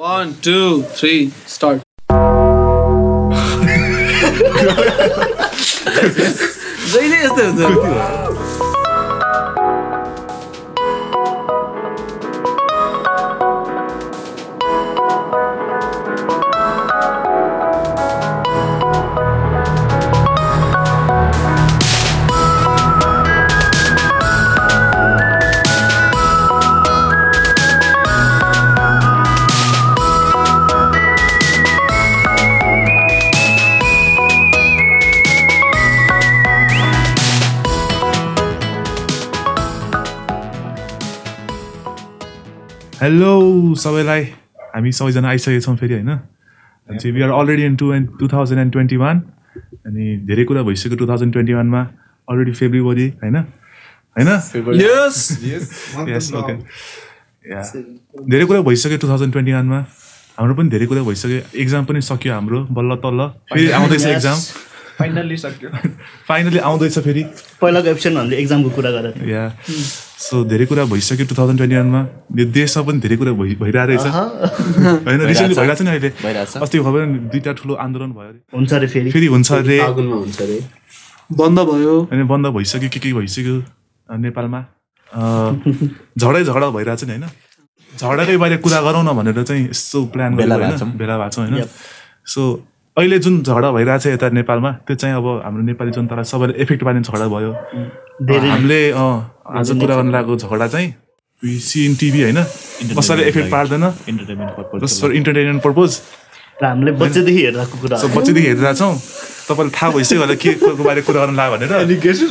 One two three start जहिले यस्तै हुन्छ हेलो सबैलाई। हामी सबैजना आइसकेका छौँ फेरि होइन? चाहिँ we are already in two and two thousand and twenty one अनि धेरै कुरा भइसक्यो टु थाउजन्ड ट्वेन्टी वानमा अलरेडी फेब्रुअरी होइन? होइन यस यस ओके या धेरै कुरा भइसक्यो टु थाउजन्ड ट्वेन्टी वानमा हाम्रो पनि धेरै कुरा भइसक्यो। एक्जाम पनि सक्यो हाम्रो बल्ल तल्ल। फेरि आउँदैछ एक्जाम फाइनल्ली सक्यो। फाइनली आउँदैछ फेरि। पहिलाको एपिसोड हामीले एक्जामको कुरा गरेर। या सो धेरै कुरा भइसक्यो टु थाउजन्ड ट्वेन्टी वानमा यो देशमा पनि धेरै कुरा भइ भइरहेको रहेछ होइन रिसेन्टली भइरहेको छ नि अहिले। भइरहेछ। अस्ति खबर दुईवटा ठुलो आन्दोलन भयो अरे। हुन्छ अरे फेरि। फेरि हुन्छ अरे हुन्छ अरे बन्द भयो। होइन बन्द भइसक्यो के के भइसक्यो नेपालमा। अ, झगडै झगडा भइरहेको छ नि होइन? झगडाकै बारे कुरा गरौँ न भनेर चाहिँ यस्तो प्लान होइन। भेला भएको छ होइन? सो अहिले जुन झगडा भइरहेको छ यता नेपालमा त्यो चाहिँ अब हाम्रो नेपाली जनतालाई सबैले इफेक्ट पार्ने झगडा भयो। हामीले आज कुरा गर्न लागेको झगडा चाहिँ सिएन टिभी होइन कसैले इफेक्ट पार्दैन। Entertainment purpose just for entertainment purpose र हामीले बच्चैदेखि हेरिरहेको कुरा सो बच्चैदेखि हेरिरहेको छौँ। तपाईँलाई थाहा भइसक्यो होला के को बारे कुरा गर्न लाग्यो भनेर। Any guesses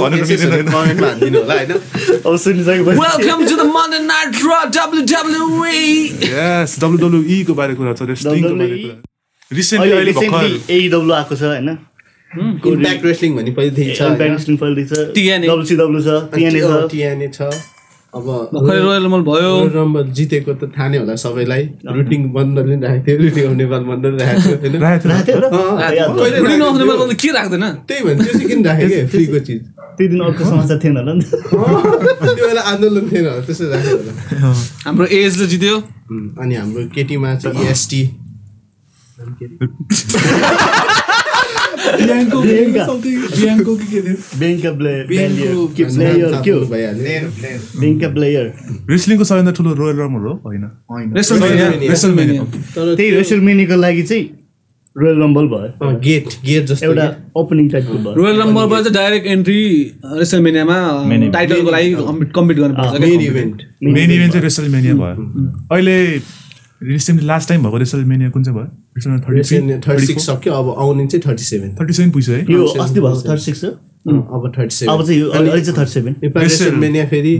भनेर मिल्दैन होइन कमेन्टमा हानिदिनु होला होइन? अब सुनिसकेपछि welcome to the Monday night र WWE यस डब्लुडब्लुई को बारे कुरा छ रेस्लिङको बारे WWE कुरा एइडब्लु आएको छ होइन? इम्प्याक्ट रेस्लिङ भन्ने पहिलेदेखि छ इम्प्याक्ट रेस्लिङ पहिलेदेखि छ TNA डब्लुसिडब्लु छ। टिएनए छ टिएनए छ। अब रोयल रम्बल भयो। रम्बल जितेको त थाहा नै होला सबैलाई। रुटिङ बन्द पनि राखेको थियो रुटिङ अफ नेपाल बन्द पनि राखेको थियो के राख्दैन? त्यही भन्छ त्यो किन क्या फ्रीको चिज। त्यो दिन अर्को समाचार थिएन होला नि। त त्यो बेला आन्दोलन थिएन होला त्यसै राखेको होला। हाम्रो एजले जित्यो। अनि हाम्रो केटीमा चाहिँ बिहानको के के थियो के हो रेस्लिङको सबैभन्दा ठुलो रोयल रमल हो होइन रेसलमेनिया रेसलमेनिया तर त्यही रेसलमेनियाको लागि चाहिँ रोयल रम्बल भयो गेट गेट जस्तो एउटा। ओपनिङ टाइपको भयो रोयल रम्बलबाट चाहिँ डाइरेक्ट एन्ट्री रेसलमेनियामा टाइटलको लागि कम्पिट गर्नुपर्छ मेन क्या इभेन्ट मेन इभेन्ट चाहिँ रेसलमेनिया भयो अहिले रिसेन्टली लास्ट टाइम भएको रेसलमेनिया कुन चाहिँ भयो? थर्टी सिक्स सक्यो अब आउने चाहिँ थर्टी सेभेन थर्टी सेभेन पुग्छ है? यो अस्ति भएको थर्टी सिक्स हो? अब थर्टी सेभेन अब चाहिँ यो अहिले चाहिँ थर्टी सेभेन नेपाल रेसलमेनिया फेरि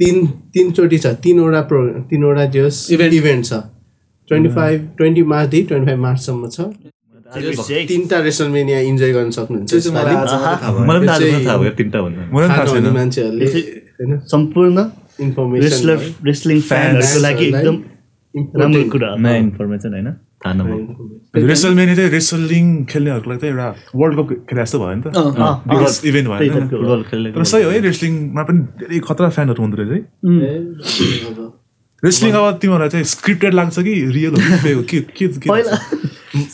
तिन तिनचोटि छ। तिनवटा प्रो तिनवटा जस Event. इभेन्ट छ। ट्वेन्टी फाइभ ट्वेन्टी मार्चदेखि ट्वेन्टी फाइभ मार्चसम्म छ। तिनवटा रेसलमेनिया इन्जोय गर्न सक्नुहुन्छ मान्छेहरूले होइन। सम्पूर्ण इन्फर्मेसन रेसलर रेसलिङ फ्यानहरूको लागि एकदम राम्रो कुरा इन्फर्मेसन होइन? थाहा नभएको रेसलमेनिया चाहिँ रेसलिङ खेल्नेहरूको लागि चाहिँ एउटा वर्ल्ड कप खेले जस्तो भयो नि त इभेन्ट भयो तर सही हो है रेस्लिङमा पनि धेरै खतरा फ्यानहरू हुँदो रहेछ है रेस्लिङ अब तिमीहरूलाई चाहिँ स्क्रिप्टेड लाग्छ कि रियल हो कि? के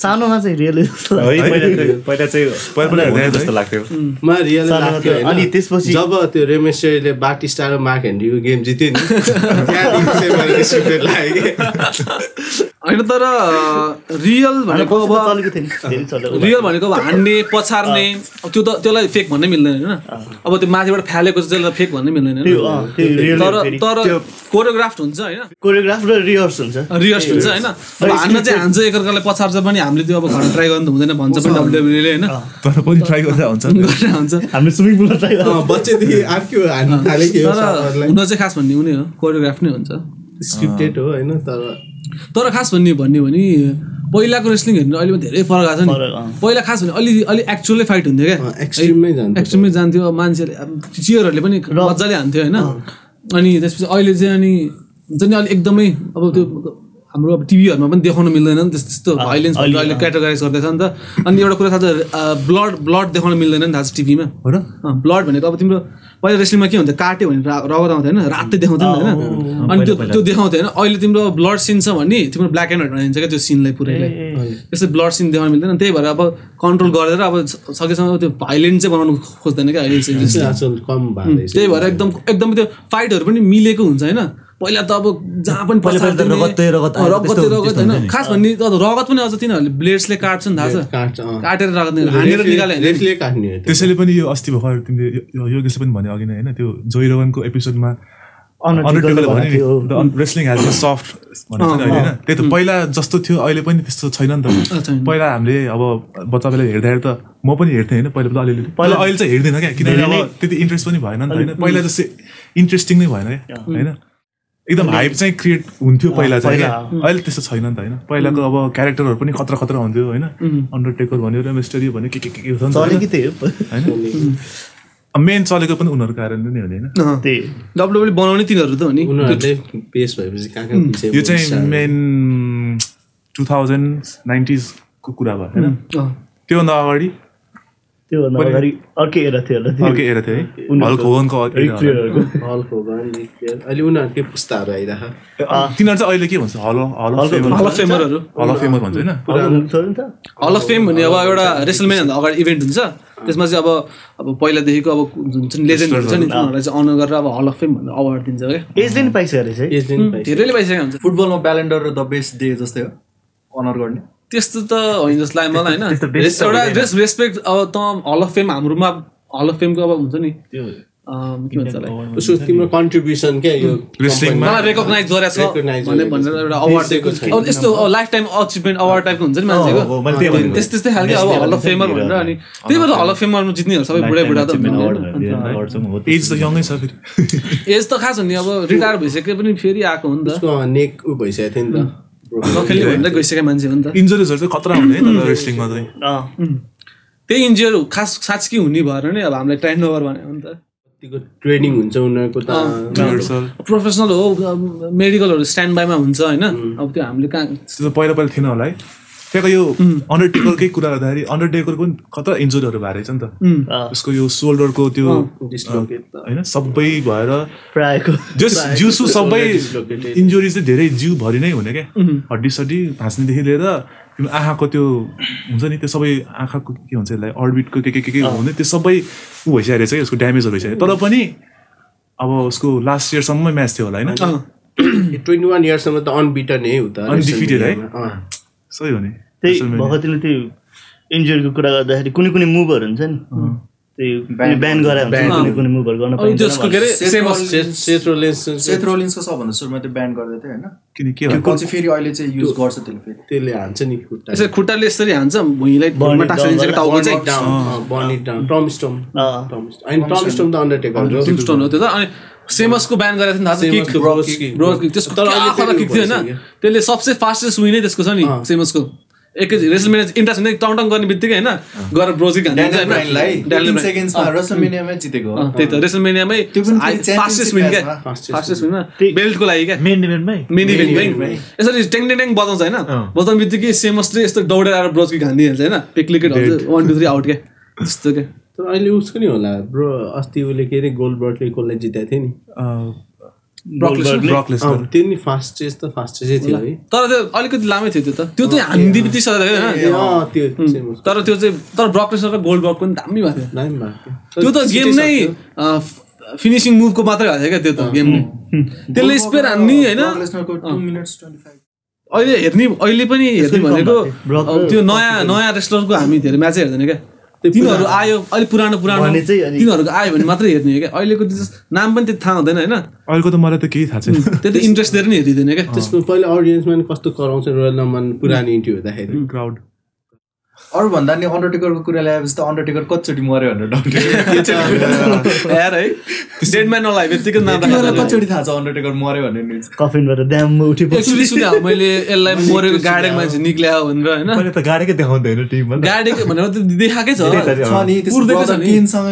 सानोमा चाहिँ रियल पहिला चाहिँ पहिला चाहिँ पहिला जस्तो? लाग्थ्यो मा रियल लाग्थ्यो? अनि त्यसपछि- जब त्यो रेमेस्टरले बाटिस्टा र मार्क हेनरीको गेम जित्यो नि होइन तर रियल भनेको अब रियल भनेको अब हान्ने पछार्ने त्यो त त्यसलाई फेक भन्नै मिल्दैन होइन। अब त्यो माथिबाट फ्यालेको चाहिँ त्यसलाई फेक भन्नै मिल्दैन त्यो होइन? अँ, त्यो रियल तर। तर कोरियोग्राफ्ट हुन्छ होइन। कोरियोग्राफ र रिहर्स हुन्छ। रिहर्स हुन्छ होइन। अब हान्न चाहिँ हान्छ एकअर्कालाई पछार्छ पनि हामीले त्यो अब घरमा ट्राई गर्नु त हुँदैन भन्छ पनि डब्लुडब्लुले होइन। तर पनि ट्राई गर्दा हुन्छ। हुन्छ। हामीले स्विमिङ पुलमा ट्राई बच्चैदेखि अर्को हुन चाहिँ खास भन्ने हुने हो कोरियोग्राफ नै हुन्छ। स्क्रिप्टेड हो होइन तर तर खास भन्ने भन्ने भने पहिलाको रेस्लिङ हेर्नु अहिले धेरै फरक आएको छ नि। पहिला खास भने अलि अलि एक्चुअलै फाइट हुन्थ्यो क्या। एक्सट्रिममै जान्थ्यो अब चियरहरूले पनि मजाले हान्थ्यो होइन अनि त्यसपछि अहिले चाहिँ अनि हुन्छ नि अलिक एकदमै अब त्यो हाम्रो अब टिभीहरूमा पनि देखाउन मिल्दैन नि त्यस्तो त्यस्तो भाइलेन्स अहिले क्याटेगराइज गर्दैछ नि त। अनि एउटा कुरा थाहा छ ब्लड ब्लड देखाउन मिल्दैन नि थाहा छ टिभीमा। हो र? ब्लड भनेको अब तिम्रो पहिला रेस्लिङमा के हुन्थ्यो काट्यो भने रगत आउँथ्यो होइन रातै देखाउँथ्यो नि त होइन। अनि त्यो त्यो देखाउँथ्यो होइन। अहिले तिम्रो ब्लड सिन छ भने तिम्रो ब्ल्याक एन्ड व्हाइट बनाइन्छ क्या त्यो सिनलाई पुरैलाई। त्यस्तै ब्लड सिन देखाउन मिल्दैन। त्यही भएर अब कन्ट्रोल गरेर अब सकेसम्म त्यो भाइलेन्ट चाहिँ बनाउनु खोज्दैन क्या अहिले त्यही भएर एकदम एकदम त्यो फाइटहरू पनि मिलेको हुन्छ होइन। पहिला त अब जहाँ पनि पहिला पहिला त पछाडिदिने, रगतै रगत होइन। खास भन्ने त रगत पनि अझ तिनीहरूले ब्लेड्सले काट्छ नि थाहा छ। काटेर रगत हानेर निकाल्यो भने। त्यसैले पनि यो अस्ति भर्खर तिमीले यो- योगेशले पनि भन्यो अघि नै होइन त्यो जोइ रोगनको एपिसोडमा रेस्लिङ हेज सफ्ट नि। अहिले होइन। त्यही त पहिला जस्तो थियो अहिले पनि त्यस्तो छैन नि। त। पहिला हामीले अब बच्चा बेला हेर्दाखेरि त म पनि हेर्थेँ होइन पहिला त अलिअलि। पहिला अहिले चाहिँ हेर्दिनँ क्या किनभने अब त्यति इन्ट्रेस्ट पनि भएन नि त होइन। पहिला जस्तै इन्ट्रेस्टिङ नै भएन क्या होइन। एकदम हाइप चाहिँ क्रिएट हुन्थ्यो पहिला चाहिँ क्या? अहिले त्यस्तो छैन नि त होइन? पहिलाको अब क्यारेक्टरहरू पनि खतरा खतरा हुन्थ्यो होइन? अन्डरटेकर भन्यो र मिस्टरी भन्यो के के के के हुन्छ होइन? होइन? मेन चलेको पनि उनीहरूको कारणले नै हो नि होइन? अँ। त्यही। बनाउने तिनीहरू त हो नि। भएपछि कहाँ कहाँ यो चाहिँ मेन टु थाउजन्ड नाइन्टिजको कुरा भयो होइन। त्योभन्दा अगाडि त्योभन्दा अगाडि अर्कै एरा थियो होला अर्कै एरा थियो है? हल्क होगनको हल्क होगन अहिले उनीहरूकै पुस्ताहरू आइरह तिनीहरू चाहिँ अहिले के भन्छ? हल हल हल अफ फेमरहरू हल अफ फेमर भन्छ होइन? छ नि त हल अफ फेम भन्ने अब एउटा रेसलमेन अगाडि इभेन्ट हुन्छ। त्यसमा चाहिँ अब अब पहिलादेखिको अब हुन्छ नि लेजेन्डहरू छ नि तिनीहरूलाई चाहिँ अनर गरेर अब हल अफ फेम भन्ने अवार्ड दिन्छ क्या। एजले नि पाइसक्यो रहेछ एजले। धेरैले पाइसकेको हुन्छ। फुटबलमा ब्यालेन्डर र द बेस्ट डे जस्तै हो। अनर गर्ने। त्यस्तो त होइन जस्तो लाग्यो मलाई होइन। एउटा रेस रेस्पेक्ट अब त हल अफ फेम हाम्रोमा हल अफ फेमको अब हुन्छ नि। अम, के भन्छ? उसको तिम्रो कन्ट्रिब्युसन क्या यो रेस्लिङमा मलाई रेकगनाइज गरेको छ। भनेर छ। एउटा अवार्ड दिएको छैन। अब यस्तो लाइफ टाइम अचिभमेन्ट अवार्ड टाइपको हुन्छ नि मान्छेको। हो, मैले त्यही भनेको। त्यस्तै त्यस्तै खालको अब हल अफ फेमर भनेर अनि त्यही भएर हल अफ फेमरमा जित्नेहरू सबै बुढा बुढा त नि। हो एज त यङै छ फेरि। एज त खास हुने अब रिटायर भइसके पनि फेरि आएको हो नि त। उसको नेक उ भइसकेको थियो नि त। नखेल्ने भनेर गइसकेको मान्छे हो नि त इन्जुरिजहरू चाहिँ खतरा हुने है रेस्लिङमा चाहिँ त्यही इन्जियर खास साँच्ची हुने भएर नै अब हामीलाई ट्राइन ओभर भने हो नि त कतिको ट्रेनिङ हुन्छ उनीहरूको त प्रोफेसनल हो मेडिकलहरू स्ट्यान्ड बाईमा हुन्छ होइन अब त्यो हामीले कहाँ पहिला पहिला थिएन होला है त्यहाँको यो अन्डरटेकरकै कुरा गर्दाखेरि अन्डरटेकरको पनि खतरा इन्जुरीहरू भएको रहेछ नि त। उसको यो सोल्डरको त्यो डिस्लोकेट त होइन सबै भएर प्रायःको। जस जिउसु सबै। इन्जुरी चाहिँ धेरै जिउभरि नै हुने क्या। हड्डी सड्डी भाँच्नेदेखि लिएर आँखाको त्यो हुन्छ नि त्यो सबै आँखाको के भन्छ यसलाई अर्बिटको के के के के हुने त्यो सबै ऊ भइसकेको रहेछ कि उसको ड्यामेजहरू भइसक्यो तर पनि अब उसको लास्ट इयरसम्म म्याच थियो होला होइन? ट्वेन्टी वान इयर्ससम्म त अनबिटन है हो त Undefeated है? सही हो नि। त्यही। भगतले त्यो इन्जुरीको कुरा गर्दाखेरि कुनै कुनै मुभहरू हुन्छ नि। त्यही ब्यान गरे हुन्छ नि, कुनै कुनै मुभहरू गर्न पाइन्छ त्यसको के अरे सबभन्दा सुरुमा त्यो ब्यान गर्दै थियो होइन? किन के त्यो हो चाहिँ फेरि अहिले चाहिँ युज गर्छ त्यसले फेरि? त्यसले हान्छ नि खुट्टा। यसरी खुट्टाले यसरी हान्छ भुइँलाई भुइँमा it टाक्सिदिन्छ down कि टाउको चाहिँ burn it down tombstone अँ। टम स्टोम होइन टम स्टोम त अन्डरटेकर हो। टुम्स्टोन हो त्यो त। अनि सेमसको ब्यान गरेको थियो नि थियो होइन। त्यसले सबसे फास्टेस्ट विनै त्यसको छ नि सेमसको एकै रेसलमेनिया इन्ट्रेस्ट हुँदै टाउन टाउन गर्ने बित्तिकै होइन गएर ब्रोजी त्यही त रेसलमेनियामै फास्टेस्ट विन क्या बेल्टको लागि क्या मेन इभेन्टमै मेन इभेन्ट यसरी टेङ टेङ टेङ बजाउँछ होइन बजाउने बित्तिकै सेमसले यस्तो दौडेर आएर ब्रोजकी घानिदिइहाल्छ होइन पिक्लिकेट हुन्छ वान टू थ्री आउट क्या त्यस्तो क्या तर अहिले उसको नि होला। ब्रो अस्ति उसले के अरे गोल्ड बर्डले कसलाई जिताएको थियो नि। त्यो नि फास्टेस्ट त फास्टेस्टै थियो है। तर त्यो अलिकति लामै थियो त्यो त। त्यो चाहिँ हान्दी बित्ति सक्दा होइन। अँ, त्यो same उसको। तर त्यो चाहिँ तर ब्रकलेसर र गोल्ड बर्गको पनि दामी भएको थियो। दामी भएको थियो। त्यो त गेम नै। फिनिसिङ मुभको मात्रै भएको थियो क्या त्यो त गेम नै। त्यसले स्पेयर हान्ने होइन। अहिले हेर्ने अहिले पनि हेर्ने भनेको त्यो नयाँ नयाँ रेस्लरको हामी धेरै म्याचै हेर्दैन क्या। तिनीहरू आयो अलिक पुरानो पुरानो। भने चाहिँ अनि- तिनीहरूको आयो भने मात्रै हेर्ने हो क्या। अहिलेको नाम पनि त्यति थाहा हुँदैन होइन। अहिलेको त मलाई त केही थाहा छैन। त्यति इन्ट्रेस्ट दिएर नि हेरिँदैन क्या। त्यसमा पहिला अडियन्समा कस्तो कराउँछ रोयल नम्बर पुरानो इन्ट्री हुँदाखेरि क्राउड अरूभन्दा नि अन्डरटेकरको कुरा ल्याएपछि त अन्डरटेकर कतिचोटि मऱ्यो भनेर कतिचोटि थाहा छ अन्डरटेकर मऱ्यो भनेर न्युज कफिनबाट ड्याममा उठेपछि एक्चुली सुने अब मैले यसलाई मरेको गाडेको मान्छे निक्ल्या भनेर होइन? मैले त गाडीकै देखाउँदैन टिममा। गाडेको भनेर त देखाएकै छ।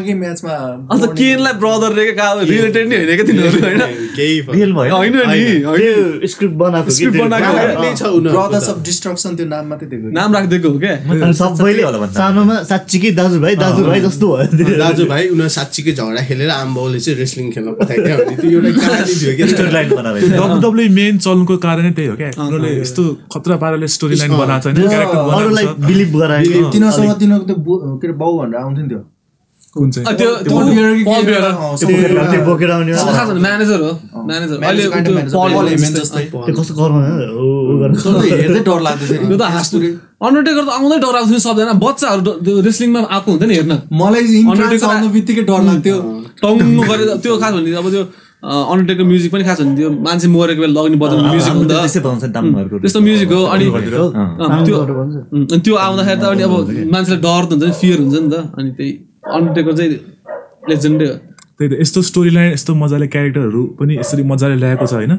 नि म्याचमा अन्त केनलाई ब्रदर रे का रिलेटेड नै होइन क्या तिनीहरू होइन? केही रियल भयो। होइन नि होइन। त्यो स्क्रिप्ट बनाएको कि Script त्यो बनाएको गाना- क्या? नै छ उनीहरूको ब्रदर्स त। अफ डिस्ट्रक्सन त्यो नाम मात्रै दिएको। नाम राखिदिएको हो क्या। सानोमा साँच्चीकै दाजुभाइ दाजुभाइ जस्तो भयो दाजुभाई उनीहरू साँच्चीकै झगडा खेलेर आम्बाउले चाहिँ रेस्लिङ खेल्न पठाइदियो भने त्यो एउटा मेन चल्नुको कारणै त्यही हो क्या। उनीहरूले यस्तो खतरा पाराले स्टोरी लाइन बनाएको छ होइन क्यारेक्टर अरूलाई बनाएको छ बिलिभ गरायो तिनीहरूसँग तिनीहरूको त्यो के अरे बाउ भनेर आउँथ्यो नि त्यो। भने म्यानेजर हो म्यानेजर। डर अन्डरटेकर त आउँदै डराउँथ्यो नि सबजना। बच्चाहरू त्यो रेस्लिङमा आएको हुन्छ नि हेर्न। मलाई बित्तिकै डर लाग्थ्यो। टङ्ग गरेर त्यो खास भने अब त्यो अन्डरटेकर म्युजिक पनि खास भने त्यो मान्छे मरेको बेला लगाउने बजाउने म्युजिक हो नि त त्यसै बनाउँछ नि दामहरूको त्यस्तो म्युजिक हो। अनि त्यो त्यो आउँदाखेरि त अनि अब मान्छेलाई डर त हुन्छ नि फियर हुन्छ नि त। अनि त्यही। अन्डरटेकर चाहिँ लेजेन्डै हो। त्यही त यस्तो स्टोरी लाइन यस्तो मजाले क्यारेक्टरहरू पनि यसरी मजाले ल्याएको छ होइन?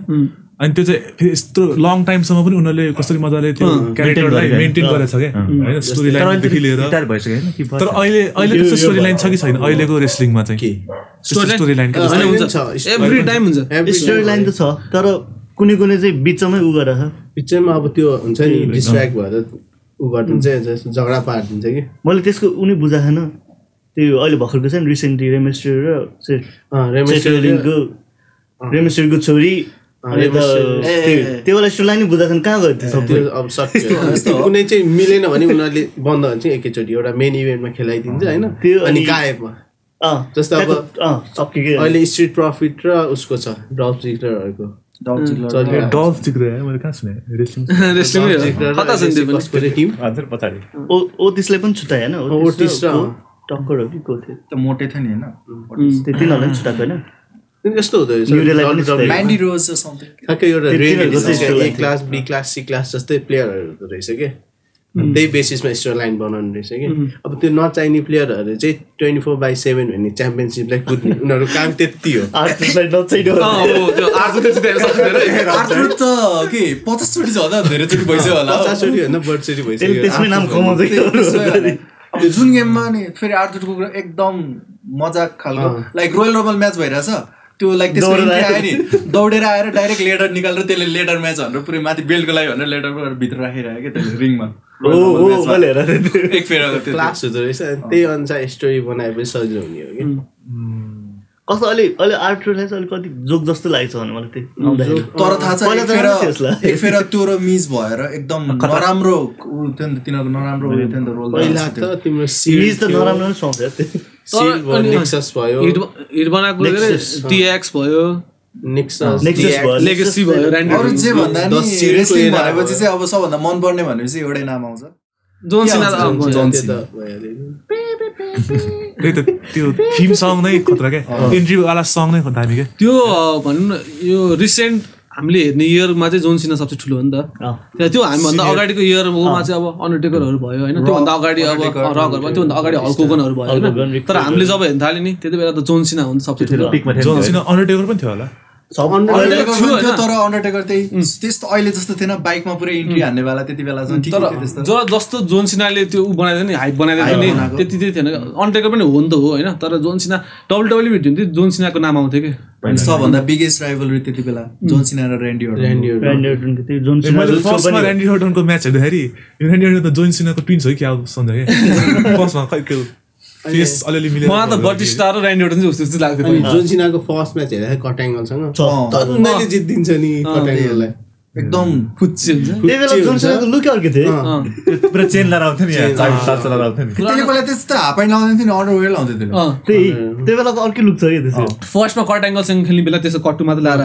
अनि त्यो चाहिँ फेरि यस्तो लङ टाइमसम्म पनि उनीहरूले कसरी मजाले त्यो क्यारेक्टरलाई मेन्टेन गरेको छ क्या? होइन स्टोरी तर लाइनदेखि लिएर। अहिले अहिले त्यस्तो स्टोरी लाइन छ कि छैन? अहिलेको रेस्लिङमा चाहिँ। स्टोरी लाइन एभ्री टाइम हुन्छ। स्टोरी लाइन त छ तर कुनै कुनै चाहिँ बिचमै उ गरेर पिक्चरमा अब त्यो हुन्छ नि डिस्ट्र्याक्ट भएर उ गरिदिन्छ झगडा पारिदिन्छ कि। मैले त्यसको उनी बुझाएको छैन त्यो अहिले भर्खरको छ नि रिसेन्टली रेमेस्टर र से- अँ, रेमेस्टर र- सेटलिङको रेमेस्टरको छोरी त्यो- त्यो बेला स्टोरी लाइन बुझाएको छैन कहाँ गयो त्यो सबै त्यो अब सक्यो। कुनै चाहिँ मिलेन भने उनीहरूले बन्द हुन्छ एकैचोटि एउटा मेन इभेन्टमा खेलाइदिन्छ होइन? त्यो अनि गायबमा। अँ। जस्तो अब अहिले स्ट्रिट प्रफिट र उसको छ ड्रप नि त्यो पनि। कसको को- कि थियो? त्यो मोटे थियो नि होइन? त्यो तिनीहरूलाई पनि छुट्याएको होइन। यस्तो हुँदो रहेछ। A class B class C class जस्तै प्लेयरहरू हुँदो रहेछ कि? त्यही बेसिसमा स्टोर लाइन बनाउनु रहेछ कि? अब त्यो नचाहिने प्लेयरहरू चाहिँ ट्वेन्टी फोर बाई सेभेन भन्ने च्याम्पियनसिपलाई कुद्ने। उनीहरू काम त्यति हो। त के पचासचोटि छ होला धेरैचोटि भइसक्यो होला। पचासचोटि होइन बढचोटि भइसक्यो। अब जुन गेममा नि फेरि आर्थरको कुरा एकदम मजाक खालको लाइक रोयल रबल म्याच भइरहेछ। त्यो लाइक entry आयो। नि। दौडेर आएर डाइरेक्ट लेडर निकालेर त्यसले लेडर म्याच भनेर पुरै माथि बेल्टको लागि भनेर लेडर भित्र राखिरहेको क्या त्यसले रिङमा त्यो। एक फेर त्यो। क्लास हुँदो रहेछ। अनि त्यही अनुसार स्टोरी बनाएपछि सजिलो हुने हो कि। कस्तो अलि अलि आर्टलाई चाहिँ अलिक कति जोक जस्तो लागेको छ भने मलाई त्यो आउँदाखेरि। तर थाहा छ एक फेर त्यो र मिस भएर एकदम नराम्रो ऊ थियो नि त तिनीहरूको नराम्रो उयो थियो नि त रोल पहिला त तिम्रो सिरिज त नराम्रो नै सुहाउँछ त्यो। भयो टिएक्स। लेगेसी भयो। ऱ्यान्डी अरू जे भन्दा नि दस सिडको रेस्लिङ era भनेपछि। चाहिँ अब सबभन्दा मनपर्ने भनेपछि एउटै नाम आउँछ। John Cena John Cena. त्यही त त्यो थिम सङ नै खतरा क्या इन्ट्रीवाला सङ नै दामी क्या त्यो भनौँ न यो रिसेन्ट हामीले हेर्ने इयरमा चाहिँ जोन सिना सबसे ठुलो हो नि त त्यो हामीभन्दा अगाडिको इयरमा चाहिँ अब अन्डरटेकरहरू भयो होइन त्योभन्दा अगाडि अब रकहरू भयो त्योभन्दा अगाडि हल्कोगनहरू भयो होइन तर हामीले जब हेर्न थाल्यो नि त्यति बेला त जोन सिना हो नि त सबसे ठुलो जोन। सिना अन्डरटेकर पनि थियो होला तर अन्डरटेकर त्यही त्यस्तो अहिले जस्तो थिएन। बाइकमा पुरै इन्ट्री हान्ने बेला त्यति बेला चाहिँ ठिक तर थियो त्यस्तो। जो जस्तो जोन सिनाले त्यो ऊ बनाइदियो नि हाइप बनाइदियो नि। त्यति त्यति थिएन। अन्डरटेकर पनि हो नि त हो होइन? तर जोन सिना डबल डबल भेट्यो भने जोन सिनाको नाम आउँथ्यो कि? सबभन्दा बिगेस्ट राइभलरी त्यति बेला जोन सिना र रेन्डी जोन फर्स्टमा हर्टनको म्याच हेर्दाखेरि हर्टन त जोइन सिनाको ट्विन्स हो कि क्या सम्झ क्या फर्स्टमा खै त्यो फेस अलिअलि मिलेर मलाई त बटिस्टा र अर्टन चाहिँ उस्तो जस्तो लाग्थ्यो अनि पहिला। जोन सिनाको फर्स्ट म्याच हेर्दाखेरि कटाङ्गलसँग जितिदिन्छ नि कटाङ्गललाई एकदम फुच्ची हुन्छ। त्यही बेला जोन सिनाको लुकै अर्कै थियो है। अँ, त्यो पुरा चेन लगाएर आउँथ्यो नि यहाँ। चाबी सात लगाएर आउँथ्यो नि। त्यसले पहिला त्यस्तो हाफ प्यान्ट लगाउँदैन थियो नि अन्डरवेयर लाउँदै थियो अँ। त्यही त्यही बेलाको अर्कै लुक छ कि त्यसो। फर्स्टमा कट एङ्गलसँग खेल्ने बेला त्यसो कट्टु मात्र लगाएर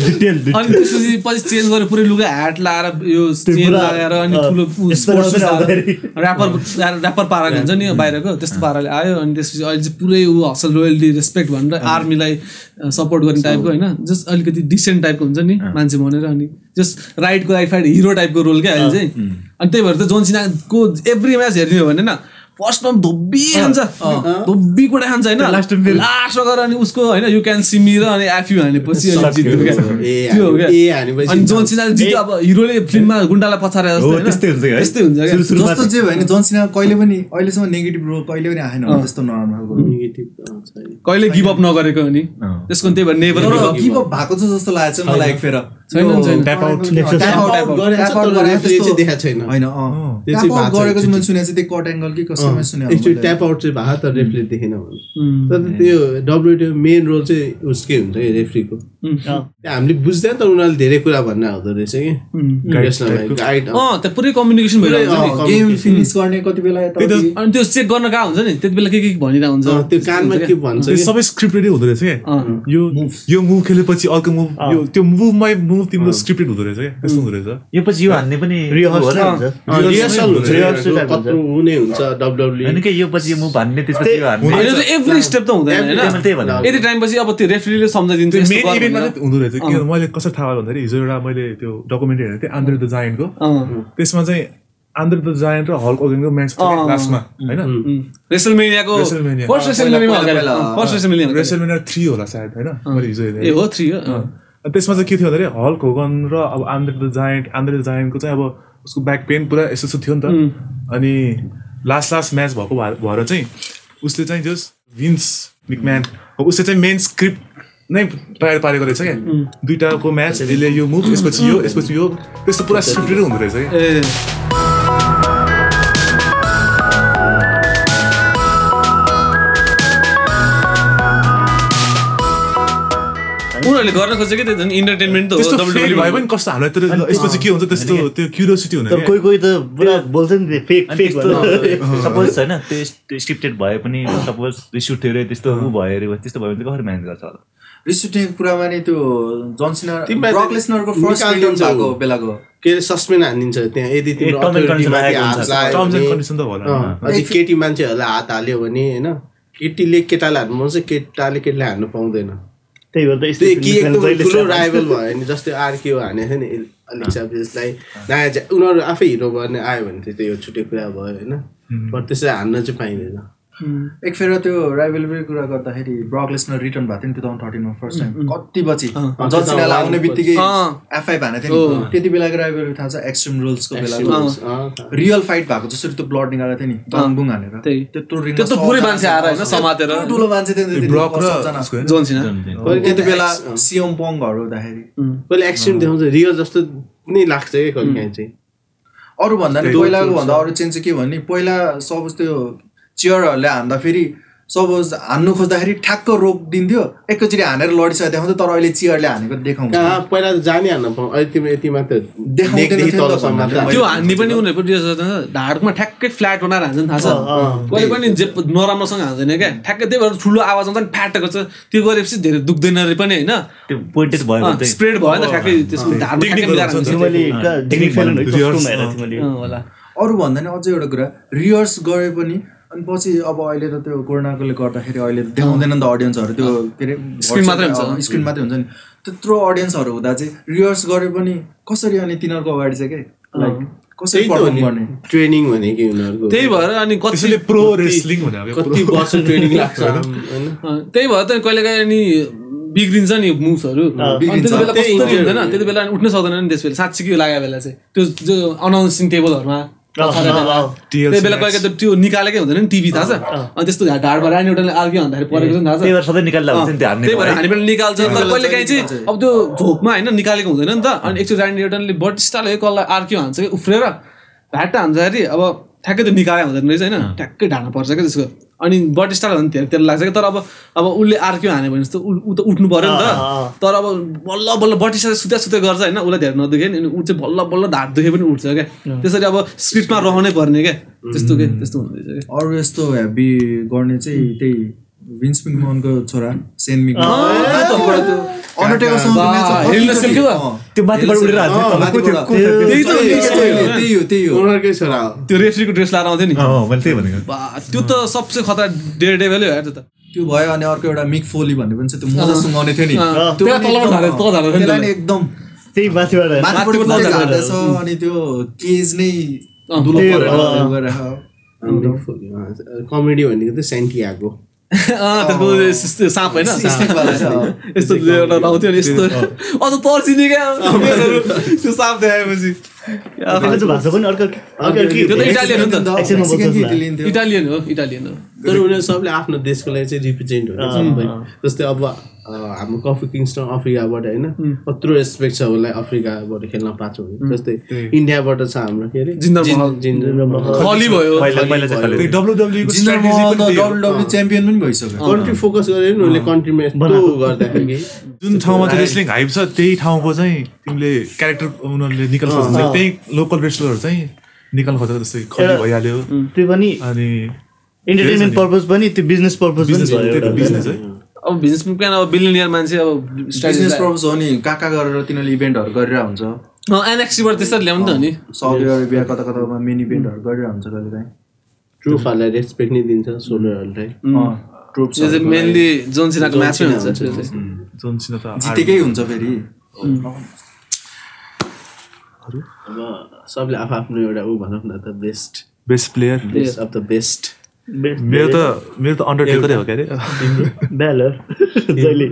डिटेल अनि त्यसपछि पछि चेन्ज गरेर पुरै लुगा ह्याट लगाएर यो चेन पुरा, लगाएर अनि ठुलो। ऱ्यापर ऱ्यापर पाराले हुन्छ नि बाहिरको त्यस्तो पाराले आयो। अनि त्यसपछि अहिले चाहिँ पुरै ऊ हसल रोयल्टी रेस्पेक्ट भनेर आर्मीलाई सपोर्ट गर्ने टाइपको होइन? जस्ट अलिकति डिसेन्ट टाइपको हुन्छ नि मान्छे भनेर अनि जस्ट राइटको राइट फाइट हिरो टाइपको रोल क्या अहिले चाहिँ। अनि त्यही भएर त जोनसिनाको एभ्री म्याच हेर्ने हो भने न फर्स्टमा धोब्बी खान्छ। धोब्बी कुटा खान्छ होइन। लास्टमा गएर अनि उसको होइन यु क्यान सिमी र अनि एफयु हानेपछि अनि Shot जित्यो। क्या ए त्यो हो क्या। ए हानेपछि अनि जोनसिना जित्यो अब हिरोले फिल्ममा गुन्डालाई पछारे जस्तो हो, होइन? त्यस्तै हुन्छ जस्तो जे भयो नि जनसिना कहिले पनि अहिलेसम्म नेगेटिभ रोल कहिले पनि आएन त्यस्तो नर्मल नेगेटिभ कहिले गिभ अप नगरेको अनि। त्यसको त्यही भएर नेभर गिभ अप भएको छ जस्तो लागेको छ मलाई एक फेर। ट्याप आउट चाहिँ भएको तर रेफ्रीले देखेन तर त्यो डब्लुटिओ मेन रोल चाहिँ उसकै हुन्छ कि रेफ्रीको हामीले बुझ्दैन तर उनीहरूले धेरै कुरा भन्न हुँदो रहेछ कि। पुरै कम्युनिकेसन भइरहेको हुन्छ नि। गेम फिनिस गर्ने कति बेला यताउति- अनि त्यो चेक गर्न कहाँ हुन्छ नि? त्यति बेला के के भनिरहेको हुन्छ? अँ, त्यो कानमा के भन्छ सबै स्क्रिप्टेडै हुँदो रहेछ क्या। यो यो मुभ खेलेपछि अर्को मुभ यो त्यो मुभमै मुभ तिम्रो स्क्रिप्टेड हुँदो रहेछ क्या? त्यस्तो हुँदो रहेछ? यो पछि यो हान्ने पनि रिहर्सल हुने हुन्छ डब्लुडब्लु होइन कि यो पछि मुभ हान्ने त्यसपछि यो हान्ने। एभ्री स्टेप त हुँदैन होइन। त्यही भनेको। यति टाइम पछि अब त्यो रेफ्रीले सम्झाइदिन्छ मेन इभेन्टमा। चाहिँ हुँदो रहेछ। किनभने मैले कसरी थाहा भयो भन्दाखेरि हिजो एउटा मैले त्यो डकुमेन्ट्री हेरेको थिएँ आन्ध्र द जायन्टको। त्यसमा चाहिँ आन्ध्र द जायन्ट र हल्क ओगेनको म्याच। लास्टमा होइन? रेसलमेनियाको रेसलमेनिया। फर्स्ट पहिला- फर्स्ट रेसलमेनिया रेसलमेनिया थ्री होला सायद होइन? मैले हिजो हेरेँ। ए हो थ्री हो? अँ। अनि त्यसमा चाहिँ के थियो भन्दाखेरि हल्क होगन र अब Andre the giant Andre the जायन्टको चाहिँ अब उसको ब्याक पेन पुरा यस्तो यस्तो थियो नि त। अनि लास्ट लास्ट म्याच भएको भए- भएर चाहिँ उसले चाहिँ जस विन्स मिकम्यान अब उसले चाहिँ मेन स्क्रिप्ट नै तयार पारेको रहेछ क्या। दुइटाको म्याच यसले यो मुभ यसपछि यो यसपछि यो त्यस्तो पुरा स्क्रिप्टेडै हुँदो रहेछ क्या। उनीहरूले गर्न खोजेको त्यही झन् इन्टरटेनमेन्ट त हो फेक भयो पनि कस्तो हामीलाई तर यसपछि के हुन्छ त्यस्तो त्यो क्युरियोसिटी हुने। कोही कोही त पुरा बोल्छ नि त्यो फेक फेक सपोज होइन त्यो त्यो स्क्रिप्टेड भए पनि सपोज रिस उठ्यो अरे त्यस्तो ऊ भयो अरे त्यस्तो भयो भने चाहिँ कसरी म्यानेज गर्छ होला? रिस उठ्नेको कुरामा नि त्यो जनसिना तिमीलाई ब्रक लेसनरको फर्स्ट भएको। बेलाको। के अरे सस्पेन्ड हानिदिन्छ त्यहाँ। यदि तिम्रो केटी मान्छेहरूलाई हात हाल्यो भने होइन? केटीले केटालाई हान्नु पाउँछ केटाले केटीलाई हान्नु पाउँदैन। त्यही भएर कि एकदम ठुलो राइभल भयो भने जस्तै आर्कियो हानेको थियो नि अलिक्सा बेसलाई नयाँ उनीहरू आफै हिरो गर्ने आयो भने चाहिँ त्यो छुट्टै कुरा भयो होइन। तर त्यसरी हान्न चाहिँ पाइँदैन। एक फेर त्यो राइभलरी कुरा गर्दाखेरि ब्रक लेसनर रिटर्न भएको थियो नि टु थाउजन्ड थर्टिनमा फर्स्ट टाइम कति पछि जनसिनालाई आउने बित्तिकै। एफआई भएको थियो नि। त्यति बेलाको राइभलरी थाहा छ एक्सट्रिम रुल्सको बेलाको। अँ, रियल फाइट भएको जसरी त्यो ब्लड निकालेको थियो नि बङबुङ हानेर त्यही। त्यत्रो त्यत्रो पुरै मान्छे आएर होइन, समातेर। ठुलो मान्छे थियो नि त्यति बेला। सिएम पङहरू हुँदाखेरि कहिले एक्सट्रिम देखाउँछ रियल जस्तो नै लाग्छ क्या कहिले काहीँ चाहिँ। अरू भन्दा नि पहिलाको भन्दा अरू चेन्ज चाहिँ के भने पहिला सपोज त्यो चेयरहरूले हान्दाखेरि सपोज हान्नु खोज्दाखेरि ठ्याक्क रोकिदिन्थ्यो एकैचोटि हानेर लडिसकेको देखाउँथ्यो तर अहिले चेयरले हानेको देखाउँछ कहाँ? पहिला त जाने हान्न पाउँ अहिले तिम्रो यति मात्र। त्यो हान्ने पनि उनीहरू पनि रिहर्सल गर्दैन। ढाडमा ठ्याक्कै फ्ल्याट बनाएर हान्छ नि थाहा छ। कहिले पनि जे नराम्रोसँग हान्दैन क्या। ठ्याक्कै त्यही भएर ठुलो आवाज आउँछ नि फ्याट गर्छ त्यो गरेपछि धेरै दुख्दैन अरे पनि होइन। त्यो पोइन्टेड भयो भने चाहिँ। स्प्रेड भयो नि त ठ्याक्कै त्यसको ढाडमा होला। अरू भन्दा नि अझै एउटा कुरा रिहर्स गरे पनि अनि पछि अब अहिले त त्यो कोरोनाकोले गर्दाखेरि अहिले त देखाउँदैन नि त अडियन्सहरू त्यो के अरे Screen मात्रै हुन्छ। स्क्रिन मात्रै हुन्छ नि। त्यत्रो अडियन्सहरू हुँदा चाहिँ रिहर्स गरे पनि कसरी अनि तिनीहरूको अगाडि चाहिँ के? लाइक कसरी पर्फर्म गर्ने? ट्रेनिङ उनीहरूको? त्यही भएर अनि कति त्यसैले प्रो रेस्लिङ कति वर्ष ट्रेनिङ लाग्छ। होइन। त्यही भएर त कहिले काहीँ अनि बिग्रिन्छ नि मुभ्सहरू त्यति बेला कस्तो हुँदैन त्यति बेला अनि उठ्न सक्दैन नि त्यस बेला साँच्ची के लागेको बेला चाहिँ। त्यो जो अनाउन्सिङ टेबलहरूमा। त्यही बेला कहिले काहीँ त त्यो निकालेकै हुँदैन नि टिभी थाहा छ? अनि त्यस्तो ढाडमा रानी एउटाले अर्को भन्दाखेरि परेको छ नि थाहा छ। त्यही भएर सधैँ निकाल्दा हुन्छ नि त्यो हान्ने त्यही भएर भयो है। हामीबाट निकाल्छ। तर कहिले काहीँ चाहिँ अब त्यो झोकमा होइन निकालेको हुँदैन नि त। अनि एकचोटि रानी एउटाले बटिस्टाले कसलाई अर्क्यो हान्छ कि उफ्रेर भ्याट्टा हान्दाखेरि अब ठ्याक्कै त्यो निकाले हुँदैन रहेछ होइन। ठ्याक्कै ढाँडा पर्छ क्या त्यसको। अनि बटिस्टाल भने धेरै तेल लाग्छ कि तर अब अब उसले अर्क्यो हान्यो भने जस्तो उ उ त उठ्नु पऱ्यो नि त। तर अब बल्ल बल्ल बटिस्टा सुत्या सुत्या गर्छ होइन उसलाई धेरै नदुखे नि अनि ऊ चाहिँ बल्ल बल्ल ढाड दुखे पनि उठ्छ क्या। त्यसरी अब स्क्रिप्टमा रहनै पर्ने क्या त्यस्तो के त्यस्तो हुँदैछ क्या। अरू यस्तो हेभी गर्ने चाहिँ त्यही विन्स मिकमनको छोरा सेन बा, त? त्यो माथिबाट उडेर त हो, कुद्यो। त्यही त हो। त्यही हो त्यही हो उनीहरूकै छोरा हो त्यो रेफ्रीको ड्रेस लाएर आउँथ्यो नि अँ, मैले त्यही भनेको बा त्यो त सबसे खतरा डेयर डेभलै हो त्यो त त्यो भयो अनि अर्को एउटा मिक फोली भन्ने पनि छ त्यो मोजा सुँगाउने थियो नि त्यो एकदम- त्यही माथिबाट अनि त्यो केज नै कमेडी भनेको चाहिँ सेन्टियाको अँ, त्यसको साँप होइन। यस्तो एउटा लाउँथ्यो नि यस्तो अझ तर्सिने क्या त्यो साँप देखाएपछि इटालियन हो। इटालियन हो इटालियन हो तर उनीहरू सबले आफ्नो देशको लागि चाहिँ रिप्रेजेन्ट हुन्छ जस्तै अब हाम्रो कफी किङ्स्टन अफ्रिकाबाट होइन कत्रो रेस्पेक्ट छ उसलाई अफ्रिकाबाट खेल्न पाएको भने जस्तै इन्डियाबाट छ हाम्रो के अरे? जिन्दर स्ट्राटेजी महल। पनि च्याम्पियन भइसक्यो। कन्ट्री फोकस गरेर नि उसले कन्ट्रीमा यस्तो गर्दाखेरि। जुन ठाउँमा चाहिँ रेस्लिङ हाइप छ त्यही ठाउँको चाहिँ तिमीले क्यारेक्टर उनीहरूले निकाल्न खोज्छ त्यही लोकल रेस्लरहरू चाहिँ निकाल्न खोजेको जस्तै खली भइहाल्यो। त्यो पनि अनि इन्टरटेनमेन्ट पर्पज पनि त्यो बिजनेस पर्पज। बिजनेस है। अब बिजनेस प्लान अब बिलिनियर मान्छे अब बिजनेस पर्पज हो नि। कहाँ कहाँ गरेर तिनीहरूले इभेन्टहरू गरिरहेको हुन्छ? एनएक्सीबाट त्यसरी ल्याउनु त हो नि। साउदी अरेबिया कता कतामा मेन इभेन्टहरू गरिरहेको हुन्छ कहिले काहीँ ट्रुफहरूलाई रेस्पेक्ट नै दिन्छ सोलरहरूलाई ट्रुप्स मेनली जोन सिनाको म्याचमै हुन्छ। जोन सिना त जितेकै हुन्छ फेरि। अब सबले आफ्नो एउटा ऊ भनौँ न त best best player best of the best मेरो त मेरो त अन्डरटेकरै हो। जहिले।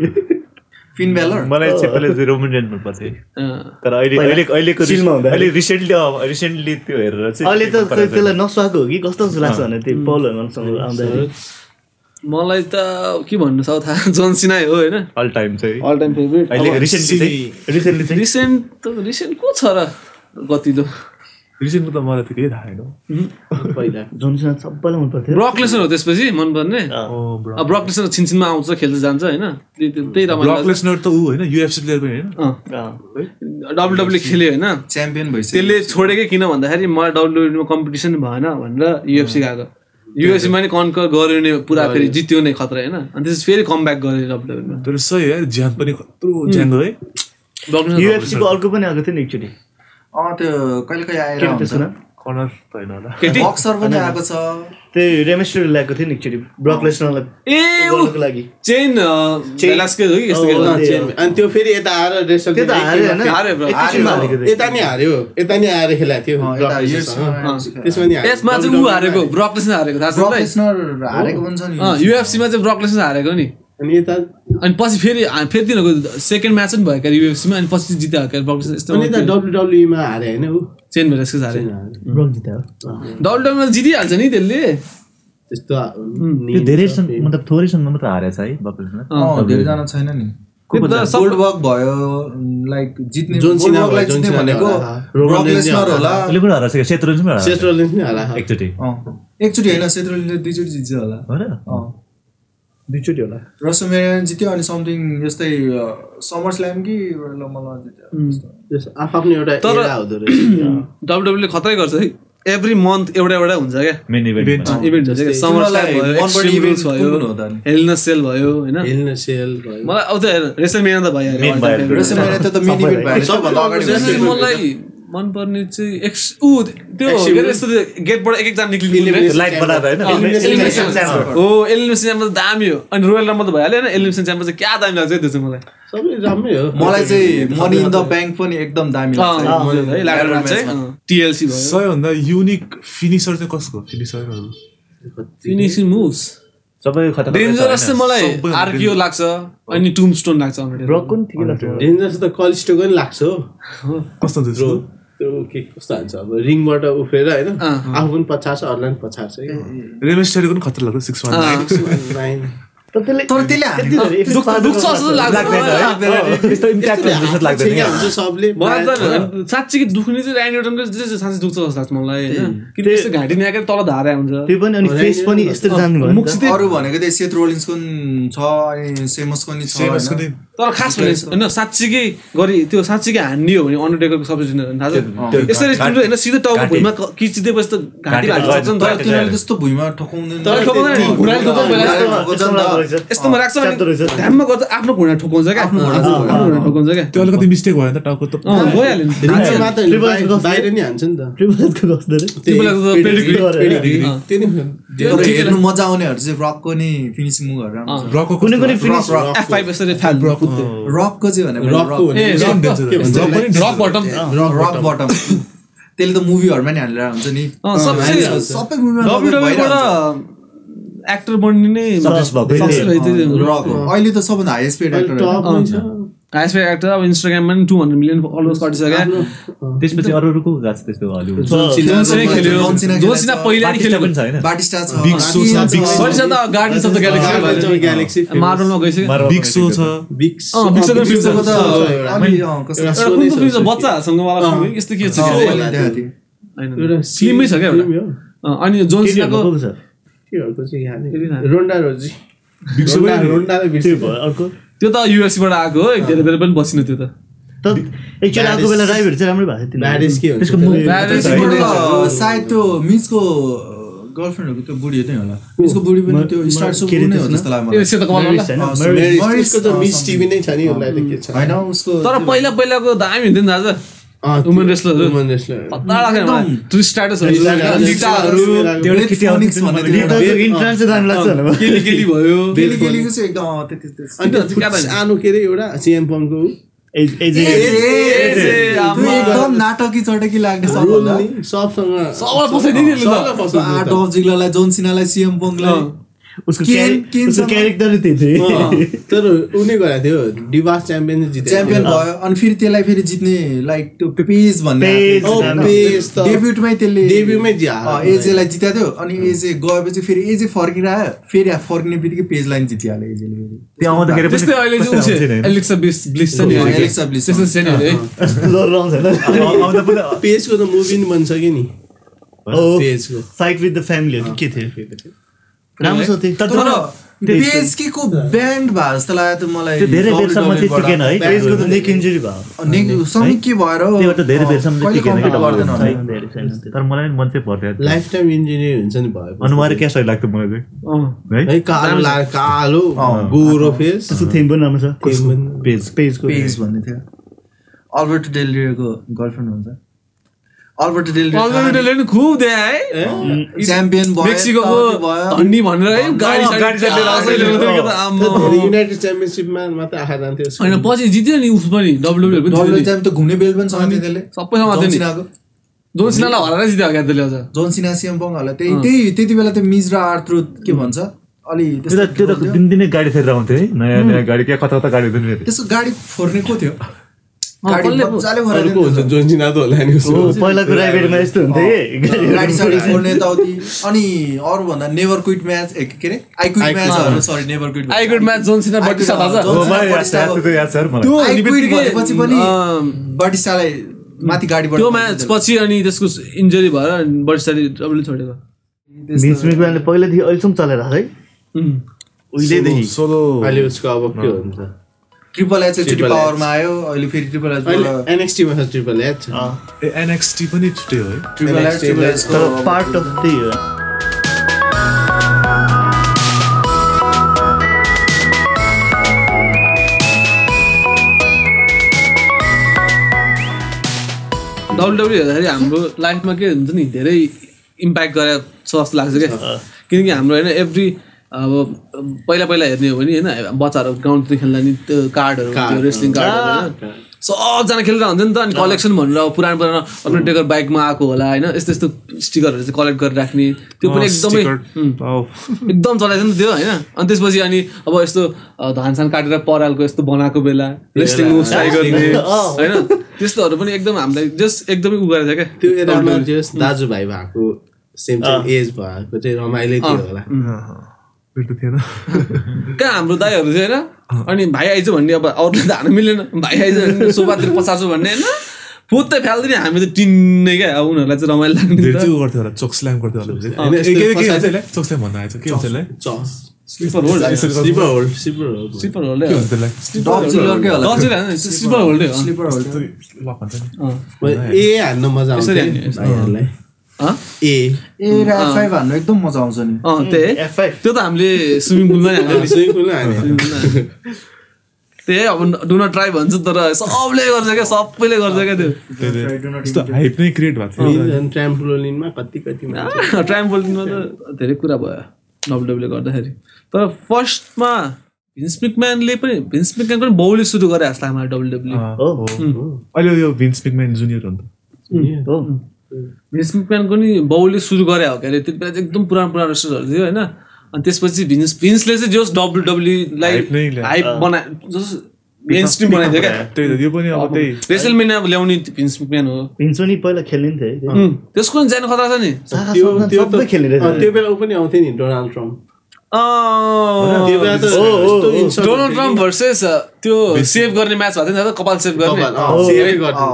फिन मलाई चाहिँ पहिला चाहिँ रोमन रेन्ज मनपर्छ है अँ। तर अहिले पहिला अहिले अहिलेको सिलमा हुँदाखेरि। अहिले रिसेन्टली रिसेन्टली त्यो हेरेर चाहिँ अहिले त खोइ त्यसलाई नसुहाएको हो कि? कस्तो जस्तो लाग्छ भने त्यो पल हर्मनसँग आउँदाखेरि मलाई त के भन्नु छ थाहा? हो होइन? अल टाइम चाहिँ। अल टाइम फेभरेट अहिले रिसेन्टली चाहिँ। रिसेन्टली चाहिँ। रिसेन्ट त रिसेन्ट को छ र गतिलो? रिसेन्टको त मलाई त केही थाहा छैन पहिला जोनसन सबैलाई मन पर्थ्यो ब्रकलेसन हो त्यसपछि मनपर्ने ब्रकलेसन छिनछिनमा आउँछ खेल्दै जान्छ होइन त्यही त्यही- त्यही ब्रक रमाइलो लेसनर त ऊ होइन युएफसी प्लेयर पनि होइन डब्लु डब्लु खेल्यो होइन च्याम्पियन भइसक्यो त्यसले छोडेकै किन भन्दाखेरि मलाई डब्लुडब्लुमा कम्पिटिसन भएन भनेर युएफसी गएको युएफसीमा नि कन्कर गर्यो नि पुरा फेरि जित्यो नै खतरा होइन अनि त्यसपछि फेरि कम ब्याक गर्यो डब्लुडब्लुमा तर सही है ज्यान पनि कत्रो ज्यान हो युएफसीको अर्को पनि आएको थियो नि एकचोटि त्यो कहिले कहिले आएर होला। बक्सर पनि आएको छ। त्यही रेमेस्टर ल्याएको थियो नि एकचोटि। लेसनरलाई ए लागि। चेन हो कि यस्तो अनि त्यो फेरि यता आएर रेसल त्यो त हार्यो यता नि हार्यो यता नि आएर खेलाएको थियो त्यसमा नि चाहिँ ऊ हारेको ब्रकलेसन हारेको थाहा छ? लेसनर युएफसीमा चाहिँ हारेको नि। अनि यता अनि पछि फेरि फेरि तिनीहरूको सेकेन्ड म्याच पनि भयो क्या युएफसीमा अनि पछि जित्यो क्या ब्रकलेसन यस्तो अनि यता डब्लुडब्लुईमा हारे होइन ऊ। चेन भेलास्केज हारे। ब्रक जित्यो। डब्लुडब्लुमा जितिहाल्छ नि त्यसले। त्यस्तो त्यो धेरै मतलब थोरैसँग मात्र हारेछ है बक्रेसमा अँ धेरैजना छैन नि। सब- गोल्डबर्ग भयो लाइक जित्ने जोन भनेको होला। ब्रक लेसनर पनि हराएको छ पनि हराएको छ एकचोटि होइन दुईचोटि जित्छ होला। हो र? अँ। दुईचोटि होला रसोमेरियन जित्यो अनि समथिङ यस्तै समर स्ल्याम कि आफ्नो एउटा तर- डब्लुडब्लुले खतरै गर्छ है। एभ्री मन्थ एउटा एउटा हुन्छ क्या। मेन इभेन्ट इभेन्ट हुन्छ क्या समर भयो? हेल्न सेल भयो होइन? हेल्न सेल भयो। मलाई अब त रेसलमेनिया त भइहाल्यो भइहाल्यो। रेसोमेरियन त मेन इभेन्ट भएर सबभन्दा अगाडि त्यसपछि हुन्छ। मलाई मनपर्ने चाहिँ एक्स ऊ त्यो यस्तो गेटबाट एक एकजना निक्लिने लाइट बनाएर होइन? एलिमिनेसन हो एलिमिनेसन च्याम्बर त दामी हो। अनि रोयल नम्बर त भइहाल्यो होइन? एलिमिनेसन च्याम्बर चाहिँ क्या दामी लाग्छ है त्यो चाहिँ मलाई? सबै राम्रै हो। मलाई चाहिँ मनी इन द ब्याङ्क पनि एकदम दामी लाग्छ। टिएलसी भयो। सबैभन्दा युनिक फिनिसर चाहिँ कसको फिनिसरहरू फिनिसिङ मुभ्स डेन्जरस चाहिँ मलाई आर्कियो लाग्छ अनि टुम स्टोन लाग्छ पनि। डेन्जरस त कलिस्टोको नि लाग्छ हो। कस्तो त्यो के कस्तो हान्छ अब रिङबाट उफ्रेर होइन। आफू पनि पछार्छ अरूलाई पनि पछार्छ कि रेमेस्टरीको पनि खतरा लाग्छ सिक्स वान नाइन दुख्ने चाहिँ साँच्चै दुख्छ जस्तो लाग्छ मलाई होइन? कि त्यस्तो घाँटी न्याकेर तल धारा हुन्छ? त्यो पनि अनि फेस पनि यस्तो जानु भयो नि त। अरू भनेको त्यही सेथ रोलिन्सको पनि छ अनि सेमसको नि छ तर खास भने होइन साँच्चीकै गरी त्यो साँच्चीकै हान्ने हो भने अन्डरटेकरको सब्सिडी थाहा छ? यसरी तिम्रो होइन सिधै टाउको भुइँमा क- किचिदिएपछि त घाँटी भाग्न सक्छ नि तर त तिनीहरूले त्यस्तो भुइँमा ठोकाउँदैन। नि, यस्तोमा राख्छ भने ध्यानमा गर्छ आफ्नो घुँडा ठोकाउँछ क्या? आफ्नो घुँडा आफ्नो घुँडा ठोकाउँछ। क्या? त्यो अलिकति मिस्टेक भयो भने त टाउको त। गइहाल्यो नि। बाहिर- नि हान्छ नि त। नि हेर्नु मजा आउनेहरू चाहिँ रकको नि फिनिसिङ मुभहरू राम्रो रकको कुनै कुनै फिनिस रक एफ फाइभ यसरी फ्याल रकको चाहिँ भनेको रकको रक भने ए, रक- danger के भन्छ? रक पनि रक बटम रक बटम त्यसले त मुभीहरूमा नि हालेर हुन्छ नि। सबै मुभीमा एक्टर बन्ने नै अहिले त सबभन्दा highest paid actor highest actor अब इन्स्टाग्राममा पनि टू हन्ड्रेड मिलियन फलोवर्स कटिसक्यो त्यसपछि अरू अरू को गएको छ। त्यस्तो हलिउड। बच्चाहरूसँग यस्तो के छ? फिल्मै छ क्या अनि जोन सिनाको केटीहरूको छ? केहरूको चाहिँ याद केटी नै- थाहा। रोन्डा रोजी। रोन्डा अर्को। त्यो त युएससीबाट आएको हो धेरै धेरै पनि बसिनु त्यो त। आएको बेला ड्राइभहरू चाहिँ राम्रै भएको थियो सायद त्यो मिसको गर्लफ्रेन्डहरूको त्यो बुढी नै होला। मिसको बुढी पनि त्यो स्टार सो हो जस्तो उसको तर पहिला पहिलाको दामी हुन्थ्यो नि दाजु। पत्ता स्ट्याटसहरू लिटाहरू भन्ने थियो एउटा। इन्ट्रान्स चाहिँ दामी लाग्छ भनेर केली केली भयो केली केलीको चाहिँ एकदम अँ, त्यति- त्यति- अनि त्यो त्यो क्या भन्छ? सानो के अरे एउटा CM पम्पको as as a, a, a, a, आमा। त्यो एकदम नाटकी चटकी लाग्ने रोल सबभन्दा नि सबसँग सबलाई आर्ट। अफ जिग्लालाई जोन सिनालाई सिएम पोङलाई उसको क्यारेक्टर त्यही थियो तर उनी गएको थियो डिभास च्याम्पियन जिते च्याम्पियन भयो अनि फेरि त्यसलाई फेरि जित्ने लाइक त्यो पेज भन्ने। डेब्युटमै त्यसले डेब्युटमै एजेलाई जितेको थियो अनि एजे गएपछि फेरि एजे फर्किरह्यो फेरि फर्किने बित्तिकै पेजलाई पनि जितिहाल्यो एजेले फेरि। त्यो आउँदाखेरि पनि त्यस्तै अहिले चाहिँ नि, एलेक्सा ब्लिस ब्लिस छ नि। एलेक्सा ब्लिस, त्यस्तो छ। नि है। पनि पेजको त मुभी नि बनिसक्यो नि? ओ पेजको। फाइट विथ द फ्यामिली हो कि के थियो? राम्रो छ पेज के को ब्यान्ड भयो जस्तो लाग्यो त मलाई त्यो धेरै बेरसम्म चाहिँ टिकेन है। पेजको त नेक इन्जुरी भयो। ने- सबै के भएर हो? त्यो त धेरै बेरसम्म चाहिँ टिकेन क्या गर्दैन। तर मलाई मन चाहिँ पर्थ्यो लाइफ टाइम इन्जिनियर हुन्छ नि भयो अनुहार क्या सही लाग्थ्यो मलाई चाहिँ। है? है कालो कालो। गोरो फेस। त्यसको थिम पनि राम्रो छ। पेज पेजको पेज भन्ने थियो। अल्बर्ट डेलरियोको गर्लफ्रेन्ड हुन्छ अल्बर्ट अल्बर्ट डेलरियो डेलले नि खुब है। च्याम्पियन भयो भयो। धन्नी भनेर है गाडी गाडी। युनाइटेड च्याम्पियनसिपमा मात्रै आँखा जान्थ्यो। होइन पछि जित्यो नि उस पनि डब्लुडब्लु पनि डब्लु जित्यो नि। च्याम्प त घुम्ने बेल पनि समात्यो त्यसले सबै समात्यो जोन नि सिनाको। जोन सिनालाई हराएर जित्यो क्या त्यसले अझ। जोन सिना सिएम पङहरूलाई त्यही त्यही त्यति बेला त्यो मिज र आर्थ्रुथ के भन्छ? अलि त्यो त दिनदिनै गाडी फेरेर आउँथ्यो है। नयाँ नयाँ गाडी क्या कता कता गाडी त्यसको गाडी फोर्ने को थियो? पहिलाको यस्तो हुन्थ्यो कि? अनि अरू भन्दा नेभर क्विट म्याच के अरे I quit sorry never quit I match छ। क्विट अँ, बटिस्टालाई माथि गाडीबाट त्यो म्याच पछि अनि त्यसको इन्जरी भएर बडिस्टाले डब्लु छोडेको। पहिल्यैदेखि अहिलेसम्म चलेर है। उहिलेदेखि। सोलो अहिले उसको अब के हुन्छ? ट्रिपल एच एकचोटि। पावरमा आयो अहिले फेरि ट्रिपल एच एनएक्सटीमा छ ट्रिपल एच एनएक्सटी पनि छुट्यो है ट्रिपल एच ट्रिपल एच तर पार्ट अफ त्यही हो डब्लुडब्लु हेर्दाखेरि हाम्रो लाइफमा के हुन्छ नि धेरै इम्प्याक्ट गरेर छ जस्तो लाग्छ क्या किनकि हाम्रो होइन एभ्री अब पहिला पहिला हेर्ने हो भने होइन बच्चाहरू ग्राउन्डतिर खेल्दा नि त्यो कार्डहरू त्यो रेस्लिङ कार्डहरू होइन। सबजना खेलेर हुन्छ नि त अनि कलेक्सन भनेर अब पुरानो पुरानो आफ्नो टेकर बाइकमा आएको होला होइन यस्तो यस्तो स्टिकरहरू चाहिँ कलेक्ट गरेर राख्ने त्यो पनि एकदमै एकदम चलाएको नि त्यो होइन। अनि त्यसपछि अनि अब यस्तो अ, धान सान काटेर परालको यस्तो बनाएको बेला रेस्लिङ मुभ ट्राई गर्ने होइन। त्यस्तोहरू पनि एकदम हामीलाई जस्ट एकदमै उ गरेको थियो क्या। त्यो दाजुभाइ भएको सेम एज भएको चाहिँ रमाइलो थियो होला। भेट्नु थिएन। कहाँ हाम्रो दाईहरू चाहिँ होइन अनि भाइ आइज भन्ने अब अरूले त हाल्नु मिलेन। भाइ आइज भने सोफातिर पचासो भन्ने होइन? फुत्तै फ्याल्दैन हामी त टिन्ने क्या। अब उनीहरूलाई चाहिँ रमाइलो लाग्ने त। गर्थ्यो होला चोक स्ल्याम गर्थ्यो होला स्ल्याम भन्न आएछ। के भन्छ यसलाई चस sleeper hold sleeper hold sleeper hold sleeper होल्डै के हो हुन्छ त्यसलाई होला स्लिपर होल्डै स्लिपर होल्ड ए हान्न मजा आउँछ। भाइहरूलाई? ए ए र एफ फाइभ हान्नु एकदम मजा आउँछ नि अँ त्यही त्यो त हामीले स्विमिङ पुलमा स्विमिङ पुलमा त्यही अब डु नट ट्राई भन्छ तर सबले गर्छ क्या सबैले गर्छ क्या त्यो हाइप नै क्रिएट भएको थियो ट्राम्पोलिनमा कति कति ट्राम्पोलिनमा त धेरै कुरा भयो डब्लुडब्लुले गर्दाखेरि तर फर्स्टमा भिन्स मिकम्यानले पनि भिन्स मिकम्यान पनि बाउले सुरु गरे जस्तो लाग्छ मलाई डब्लुडब्लु हो अहिले यो भिन्स पिकमेन जुनियर हो नि त भिन्स मिकम्यानको नि बाउले सुरु गरे हो क्या? अरे त्यति बेला चाहिँ एकदम पुरानो पुरानो रेस्टरहरू थियो होइन। अनि त्यसपछि भिन्स भिन्सले चाहिँ जोस नै ल्यायो। हाइप बना जस मेन स्ट्रिम बनाइदियो क्या। त्यही त यो पनि अब त्यही। रेसलमेनिया ल्याउने भिन्स मिकम्यान हो भिन्सो नि पहिला खेल्ने उम्, त्यसको जानु खतरा छ नि। त्यो त्यो सबै त खेल्ने अँ, रहेछ त्यो बेला ऊ पनि आउँथ्यो नि Donald Trump. Donald Trump versus त्यो सेभ गर्ने म्याच भएको थियो नि त कपाल सेभ गर्ने।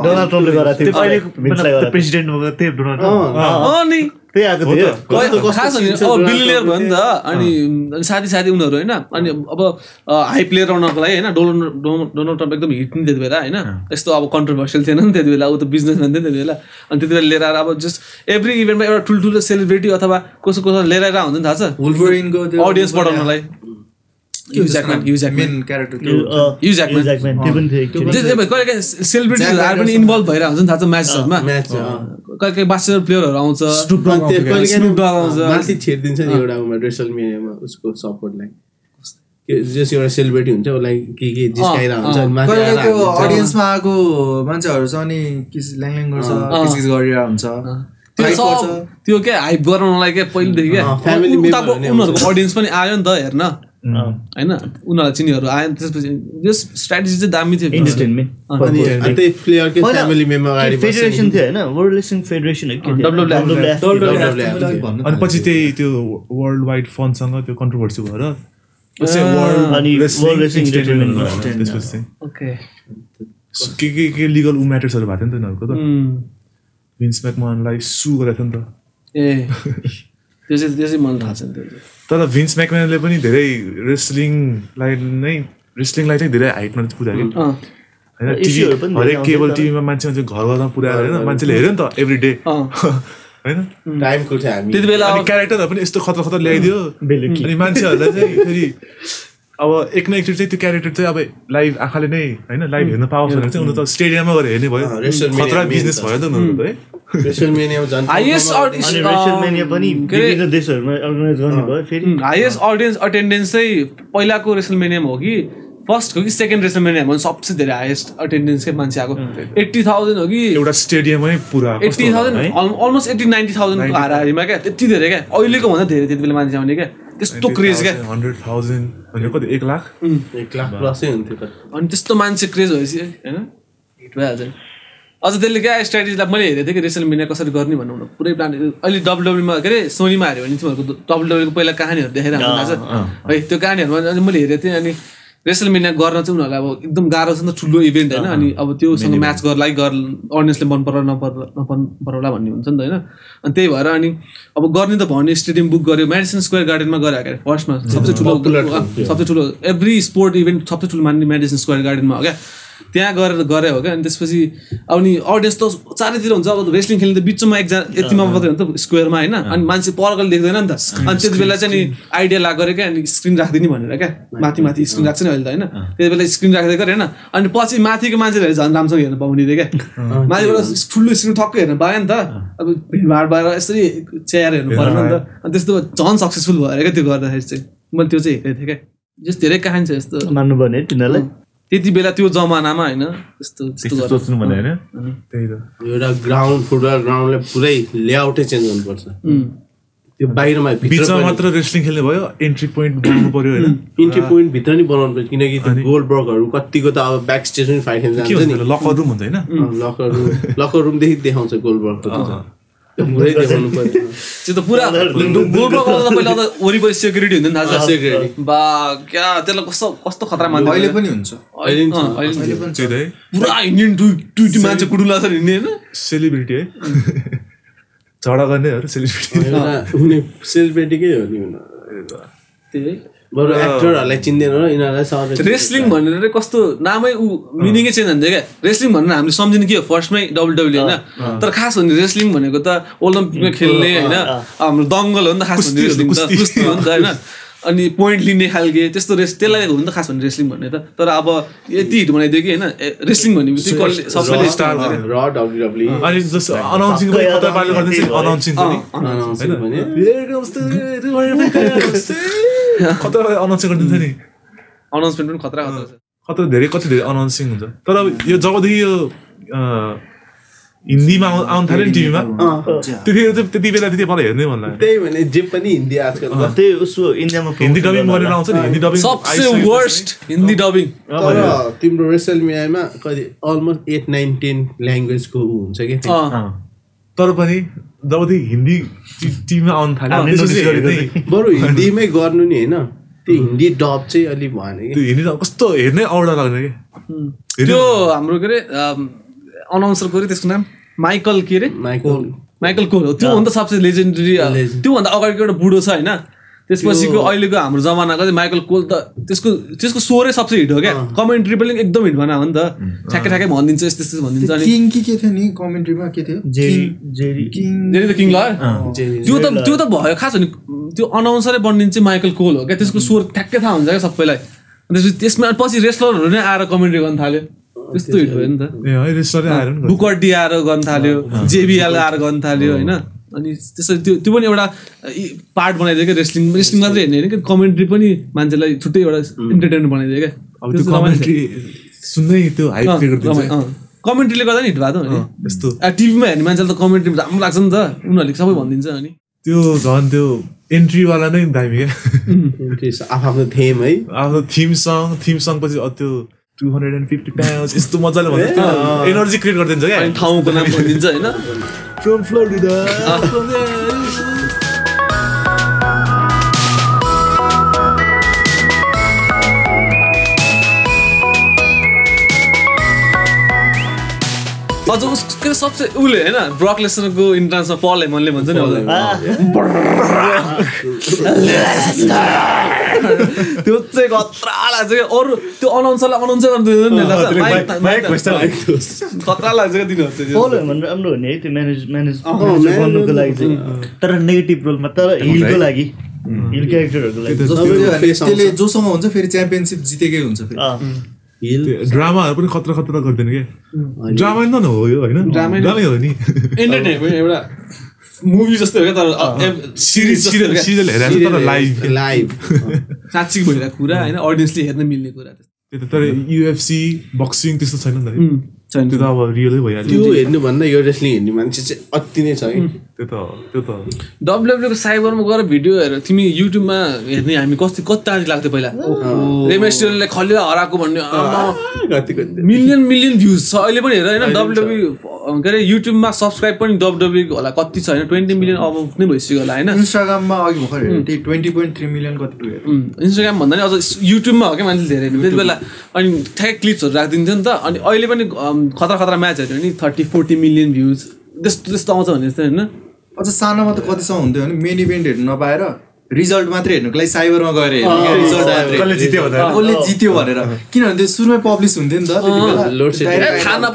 डोनाल्ड ट्रम्पले गराएको थियो। प्रेसिडेन्ट त्यही आएको थियो। खास बिलिनियर भयो नि त अनि अनि साथी साथी उनीहरू होइन अनि अब हाई प्लेयर आउनको लागि होइन डोनाल्ड डो- डोनाल्ड ट्रम्प एकदम हिट नि त्यति बेला होइन यस्तो अब कन्ट्रोभर्सियल थिएन नि त्यति बेला ऊ त बिजनेसम्यान थियो नि त्यति बेला अनि त्यति बेला लिएर आएर अब जस्ट एभ्री इभेन्टमा एउटा ठुल्ठुलो सेलिब्रेटी अथवा कसो कसो लिएर आएर हुन्छ नि थाहा छ? अडियन्स बढाउनलाई। कहिले काहीँ सेलिब्रिटीहरू Jack पनि इन्भल्भ भएर हुन्छ नि थाहा छ म्याचहरूमा कहिले काहीँ बास्टर प्लेयरहरू आउँछ। कहिले। माथि छेडिदिन्छ नि एउटा उमा रेसल मिडियामा उसको सपोर्टलाई जस एउटा सेलिब्रेटी हुन्छ उसलाई के के जिस्काइरहेको हुन्छ कहिले त्यो। अडियन्समा आएको मान्छेहरू छ अनि किस ल्याङ गर्छ किस किस गरिरहेको हुन्छ। त्यो क्या हाइप गराउनलाई क्या पहिलेदेखि क्या नै उनीहरूको अडियन्स पनि आयो नि त हेर्न। होइन? उनीहरूलाई चिनीहरू आयो नि त्यसपछि यस स्ट्राटेजी चाहिँ दामी थियो. अनि फेडरेसन थियो होइन? वर्ल्ड फेडरेसन पछि त्यही त्यो वर्ल्ड वाइड फन्डसँग त्यो कन्ट्रोभर्सी भएर त्यसपछि के के के लिगल ऊ म्याटर्सहरू भएको थियो नि त उनीहरूको त? विन्स म्याकमनलाई सु गरेको थियो नि त। ए। त्यो चाहिँ त्यो चाहिँ मलाई थाहा छैन त्यो चाहिँ। तर भिन्स म्याकम्यानले पनि धेरै रेसलिङलाई नै रेसलिङलाई चाहिँ धेरै हाइटमा पुऱ्यायो कि होइन टिभी हरेक केबल टिभीमा मान्छे मान्छे घर घरमा पुऱ्याएर होइन मान्छेले हेऱ्यो नि त एभ्री डे। होइन? त्यति बेला क्यारेक्टरहरू पनि यस्तो खतरा खतरा ल्याइदियो। अनि मान्छेहरूलाई चाहिँ फेरि अब एक न एकचोटि चाहिँ त्यो क्यारेक्टर चाहिँ अब लाइभ आँखाले नै होइन लाइभ हेर्न पाओस् भनेर चाहिँ उनीहरू त स्टेडियममा गएर हेर्ने भयो। खतरा बिजनेस त। भयो नि त उनीहरूको त है? हाइएस्ट अडियन्स अटेन्डेन्स चाहिँ पहिलाको रेसलमेनियम हो कि फर्स्ट हो कि सेकेन्ड रेसलमेनियम हो सबसे धेरै हाइएस्ट अटेन्डेन्सकै मान्छे आएको। एट्टी थाउजन्ड हो कि। एउटा स्टेडियममै पुरा eighty thousand almost eighty ninety थाउजन्डको हाराहारीमा क्या त्यति धेरै क्या। अहिलेको भन्दा धेरै त्यति बेला मान्छे आउने क्या। त्यस्तो क्रेज क्या। हन्ड्रेड थाउजन्ड भनेको कति? एक लाख? एक लाख प्लसै हुन्थ्यो अनि त्यस्तो मान्छे क्रेज भएपछि होइन? हिट भइहाल्छ। अझ त्यसले क्या स्ट्राटेजीलाई मैले हेरेको थिएँ कि रेसल मिडिया कसरी गर्ने भन्नु भन्नु। पुरै प्लान अहिले डब्लुडब्लुमा के अरे सोनीमा हेऱ्यो भने तिमीहरूको डब्लुडब्लुको पहिला कहानीहरू देखेर हुन्छ है त्यो कहानीहरूमा मैले हेरेको थिएँ अनि रेसल मिडिया गर्न चाहिँ उनीहरूलाई अब एकदम गाह्रो छ नि त ठुलो इभेन्ट होइन। अनि अब त्योसँग म्याच गर्नलाई गर अडियन्सले मन पराउला नपर नपर पराउला भन्ने हुन्छ नि त होइन। अनि त्यही भएर अनि अब गर्ने त भने स्टेडियम बुक गर्यो। मेडिसिन स्क्वायर गार्डनमा गऱ्यो क्या फर्स्टमा सबसे ठुलो सबसे ठुलो एभ्री स्पोर्ट इभेन्ट सबसे ठुलो मान्ने मेडिसिन स्क्वायर गार्डनमा हो क्या? त्यहाँ गरेर गरे हो क्या? अनि त्यसपछि अब नि अडियन्स त चारैतिर हुन्छ। अब रेस्लिङ खेल्ने त बिचमा एकजना यतिमा मात्रै हो नि त स्क्वेयरमा होइन। अनि मान्छे परकले देख्दैन नि त। अनि त्यति बेला चाहिँ नि आइडिया लाग गऱ्यो क्या? अनि स्क्रिन राखिदिने भनेर क्या? माथि। माथि स्क्रिन राख्छ नि अहिले त होइन। त्यति बेला स्क्रिन राख्दै गऱ्यो होइन। अनि पछि माथिको मान्छेहरूले झन् राम्रोसँग हेर्नु पाउने थियो क्या? माथिबाट ठुलो स्क्रिन ठक्कै हेर्नु पायो नि त। अब भिडभाड भएर यसरी च्याएर हेर्नु परेन नि त। अनि त्यस्तो झन् सक्सेसफुल भएर क्या त्यो गर्दाखेरि चाहिँ। मैले त्यो चाहिँ हेरेको थिएँ क्या। जस्तो धेरै कहानी छ यस्तो। मान्नु पर्ने है तिनीहरूलाई। त्यति बेला त्यो जमानामा होइन त्यस्तो त्यस्तो सोच्नु भने होइन? त्यही त। एउटा ग्राउन्ड फुटबल ग्राउन्डलाई पुरै लेआउटै चेन्ज उम्. त्यो बाहिरमा भित्र बिचमा मात्र रेस्लिङ खेल्ने भयो एन्ट्री पोइन्ट बनाउनु पर्यो होइन? इन्ट्री पोइन्ट भित्र नि बनाउनु पर्छ किनकि त्यो गोल्ड बर्गहरू कतिको त अब ब्याक स्टेज पनि फाइट खेल्न के जान्छ नि। लकर रुम हुन्छ होइन? लकर रुम लकर रुमदेखि देखाउँछ गोल्ड बर्गको त्यो पुरै देखाउनु पर्यो त्यो त पुरा गोलमा गर्दा त पहिला त वरिपरि सेक्युरिटी हुन्थ्यो नि थाहा छ Security. बा क्या त्यसलाई कस्तो कस्तो खतरा मान्थ्यो अहिले पनि हुन्छ अहिले पनि पुरा हिँड्ने ट्विटी मान्छे कुडुला छ हिँड्ने होइन सेलिब्रिटी है झगडा गर्नेहरू सेलिब्रिटी हुने सेलिब्रेटीकै हो नि हुन। त्यही बरु एक्टरहरूलाई चिन्दैन र यिनीहरूलाई रेस्लिङ भनेर कस्तो नामै ऊ मिनिङै चेन्ज हुन्छ क्या? रेस्लिङ भनेर हामीले सम्झिने के हो? फर्स्टमै डब्लु डब्लु होइन? तर खास भने रेस्लिङ भनेको त ओलम्पिकमा खेल्ने होइन? हाम्रो दङ्गल हो नि त खास त। कुस्ती। हो नि त होइन? अनि पोइन्ट लिने खालके त्यस्तो रेस त्यसलाई हो नि त खास भने रेस्लिङ भन्ने त। तर अब यति हिट बनाइदियो कि होइन? रेस्लिङ भनेपछि कसले सबैले स्टार डब्लुडब्ल्यू अनि जस्तो अनाउन्सिङ अनाउन्सिङ खतरा अनाउन्सिङ गरिदिन्छ नि अनाउन्समेन्ट पनि खतरा खतरा छ खतरा धेरै कति धेरै अनाउन्सिङ हुन्छ तर अब यो जबदेखि यो हिन्दीमा आउ- आउनु थाल्यो नि टिभीमा त्यतिखेर चाहिँ त्यति बेला त्यति मलाई हेर्नै मन लाग्यो त्यही भने जे पनि हिन्दी आजकल त। त्यही उसो इन्डियामा हिन्दी डबिङ गरेर आउँछ नि हिन्दी डबिङ सबसे वर्स्ट हिन्दी डबिङ तर तिम्रो रेसल मियामा कति अलमोस्ट एट नाइन टेन ल्याङ्ग्वेजको हुन्छ कि तर पनि जबदेखि हिन्दी टिभीमा आउनु थाल्यो। बरु हिन्दीमै गर्नु नि होइन। त्यो हिन्दी डब चाहिँ अलिक भएन कि। त्यो हिन्दी त कस्तो हेर्नै औडा लाग्ने कि। त्यो हाम्रो के अरे अनाउन्सरको अरे त्यसको नाम? माइकल के अरे? माइकल। माइकल कोल हो। त्योभन्दा सबसे लेजेन्डरी त्योभन्दा अगाडिको एउटा बुढो छ होइन। त्यसपछिको अहिलेको हाम्रो जमानाको चाहिँ माइकल कोल त त्यसको त्यसको स्वरै सबसे हिट हो क्या। कमेन्ट्री पनि एकदम हिट बनायो नि त। ठ्याक्कै ठ्याक्कै भनिदिन्छ यस्तो यस्तो भनिदिन्छ अनि किङ कि के थियो नि कमेन्ट्रीमा? के थियो? जेरी जेरी किङ त त्यो त त्यो त भयो खास भने त्यो अनाउन्सरै बनिन्छ चाहिँ माइकल कोल हो क्या। त्यसको स्वर ठ्याक्कै थाहा हुन्छ क्या सबैलाई। त्यसपछि त्यसमा पछि रेस्लरहरू नै आएर कमेन्ट्री गर्न थाल्यो। त्यस्तो हिट भयो नि त। है नि बुकर्टी आएर गर्न थाल्यो जेबिएल आएर गर्न थाल्यो होइन। अनि त्यसरी त्यो त्यो पनि एउटा पार्ट बनाइदियो क्या रेस्लिङ रेस्लिङ मात्रै हेर्ने होइन कि कमेन्ट्री पनि मान्छेलाई छुट्टै एउटा इन्टरटेनमेन्ट बनाइदियो क्या। अब त्यो कमेन्ट्री सुन्दै त्यो हाइप क्रिएट गरिदिन्छ। कमेन्ट्रीले गर्दा नि हिट भएको नि। यस्तो। टिभीमा हेर्ने मान्छेलाई त कमेन्ट्री राम्रो लाग्छ नि त। उनीहरूले सबै भनिदिन्छ अनि। त्यो झन् त्यो एन्ट्रीवाला नै दामी क्या। आफ्नो थेम है। आफ्नो थिम सङ थिम सङ पछि अ त्यो two hundred and fifty pound यस्तो मजाले भन्छ। एनर्जी क्रिएट गरिदिन्छ क्या। ठाउँको नाम भनिदिन्छ होइन। फ्रम फ्लोरिडा अझ उस के अरे सबसे उसले होइन ब्रक लेसनको इन्ट्रान्समा पल हेमनले भन्छ नि। त्यो चाहिँ खतरा लाग्छ क्या अरू त्यो अनाउन्सरलाई अनाउन्सै गर्नु दिँदैन नि लाग्छ माइक- माइक- खतरा लाग्छ क्या भने राम्रो हो नि है त्यो म्यानेज म्यानेज गर्नुको लागि चाहिँ। तर नेगेटिभ रोलमा तर हिलको लागि। हिल क्यारेक्टरहरूको लागि। जोसँग हुन्छ फेरि च्याम्पियनसिप जितेकै हुन्छ फेरि। ड्रामाहरू पनि खतरा खतरा गरिदिनु क्या ड्रामा नै न हो यो होइन? ड्रामै हो नि। एन्टरटेनमेन्ट एउटा मुभी जस्तै हो क्या तर सिरिज सिरियल सिरियल हेरेर तर लाइभ लाइभ साँच्चीको भइरहेको कुरा होइन अडियन्सले हेर्न मिल्ने कुरा त्यो त तर युएफसी बक्सिङ त्यस्तो छैन नि त है। छैन। त्यो त अब रियलै भइहाल्यो। त्यो हेर्नुभन्दा यो रेस्लिङ हेर्ने मान्छे चाहिँ अति नै छ कि त्यो त त्यो त डब्लुडब्लुको साइबरमा गएर भिडियो हेरेर तिमी युट्युबमा हेर्ने हामी कति कति तारिक लाग्थ्यो पहिला? रेमेस्टरले खलिया हराएको भन्ने। मिलियन मिलियन भ्युज छ। अहिले पनि हेर होइन? डब्लुडब्ल्यू के अरे युट्युबमा सब्सक्राइब पनि डब्लुडब्ल्यू होला। कति छ होइन? ट्वेन्टी मिलियन अब नै भइसक्यो होला होइन? इन्स्टाग्राममा अघि भर्खर ट्वेन्टी पोइन्ट थ्री मिलियन कति इन्स्टाग्राम भन्दा नि अझ युट्युबमा हो क्या मान्छे धेरै। हेर्ने। त्यति बेला अनि ठ्याक्कै क्लिप्सहरू राखिदिन्थ्यो नि त। अनि अहिले पनि खतरा खतरा म्याच हेऱ्यो भने थर्टी फोर्टी मिलियन भ्युज त्यस्तो त्यस्तो आउँछ भने जस्तो होइन? अझ सानोमा त कतिसम्म हुन्थ्यो भने मेन इभेन्ट हेर्नु नपाएर रिजल्ट मात्रै हेर्नुको लागि साइबरमा गएर हेर्ने। जित्यो भनेर कसले जित्यो भनेर। किनभने त्यो सुरुमै पब्लिस हुन्थ्यो नि त खाना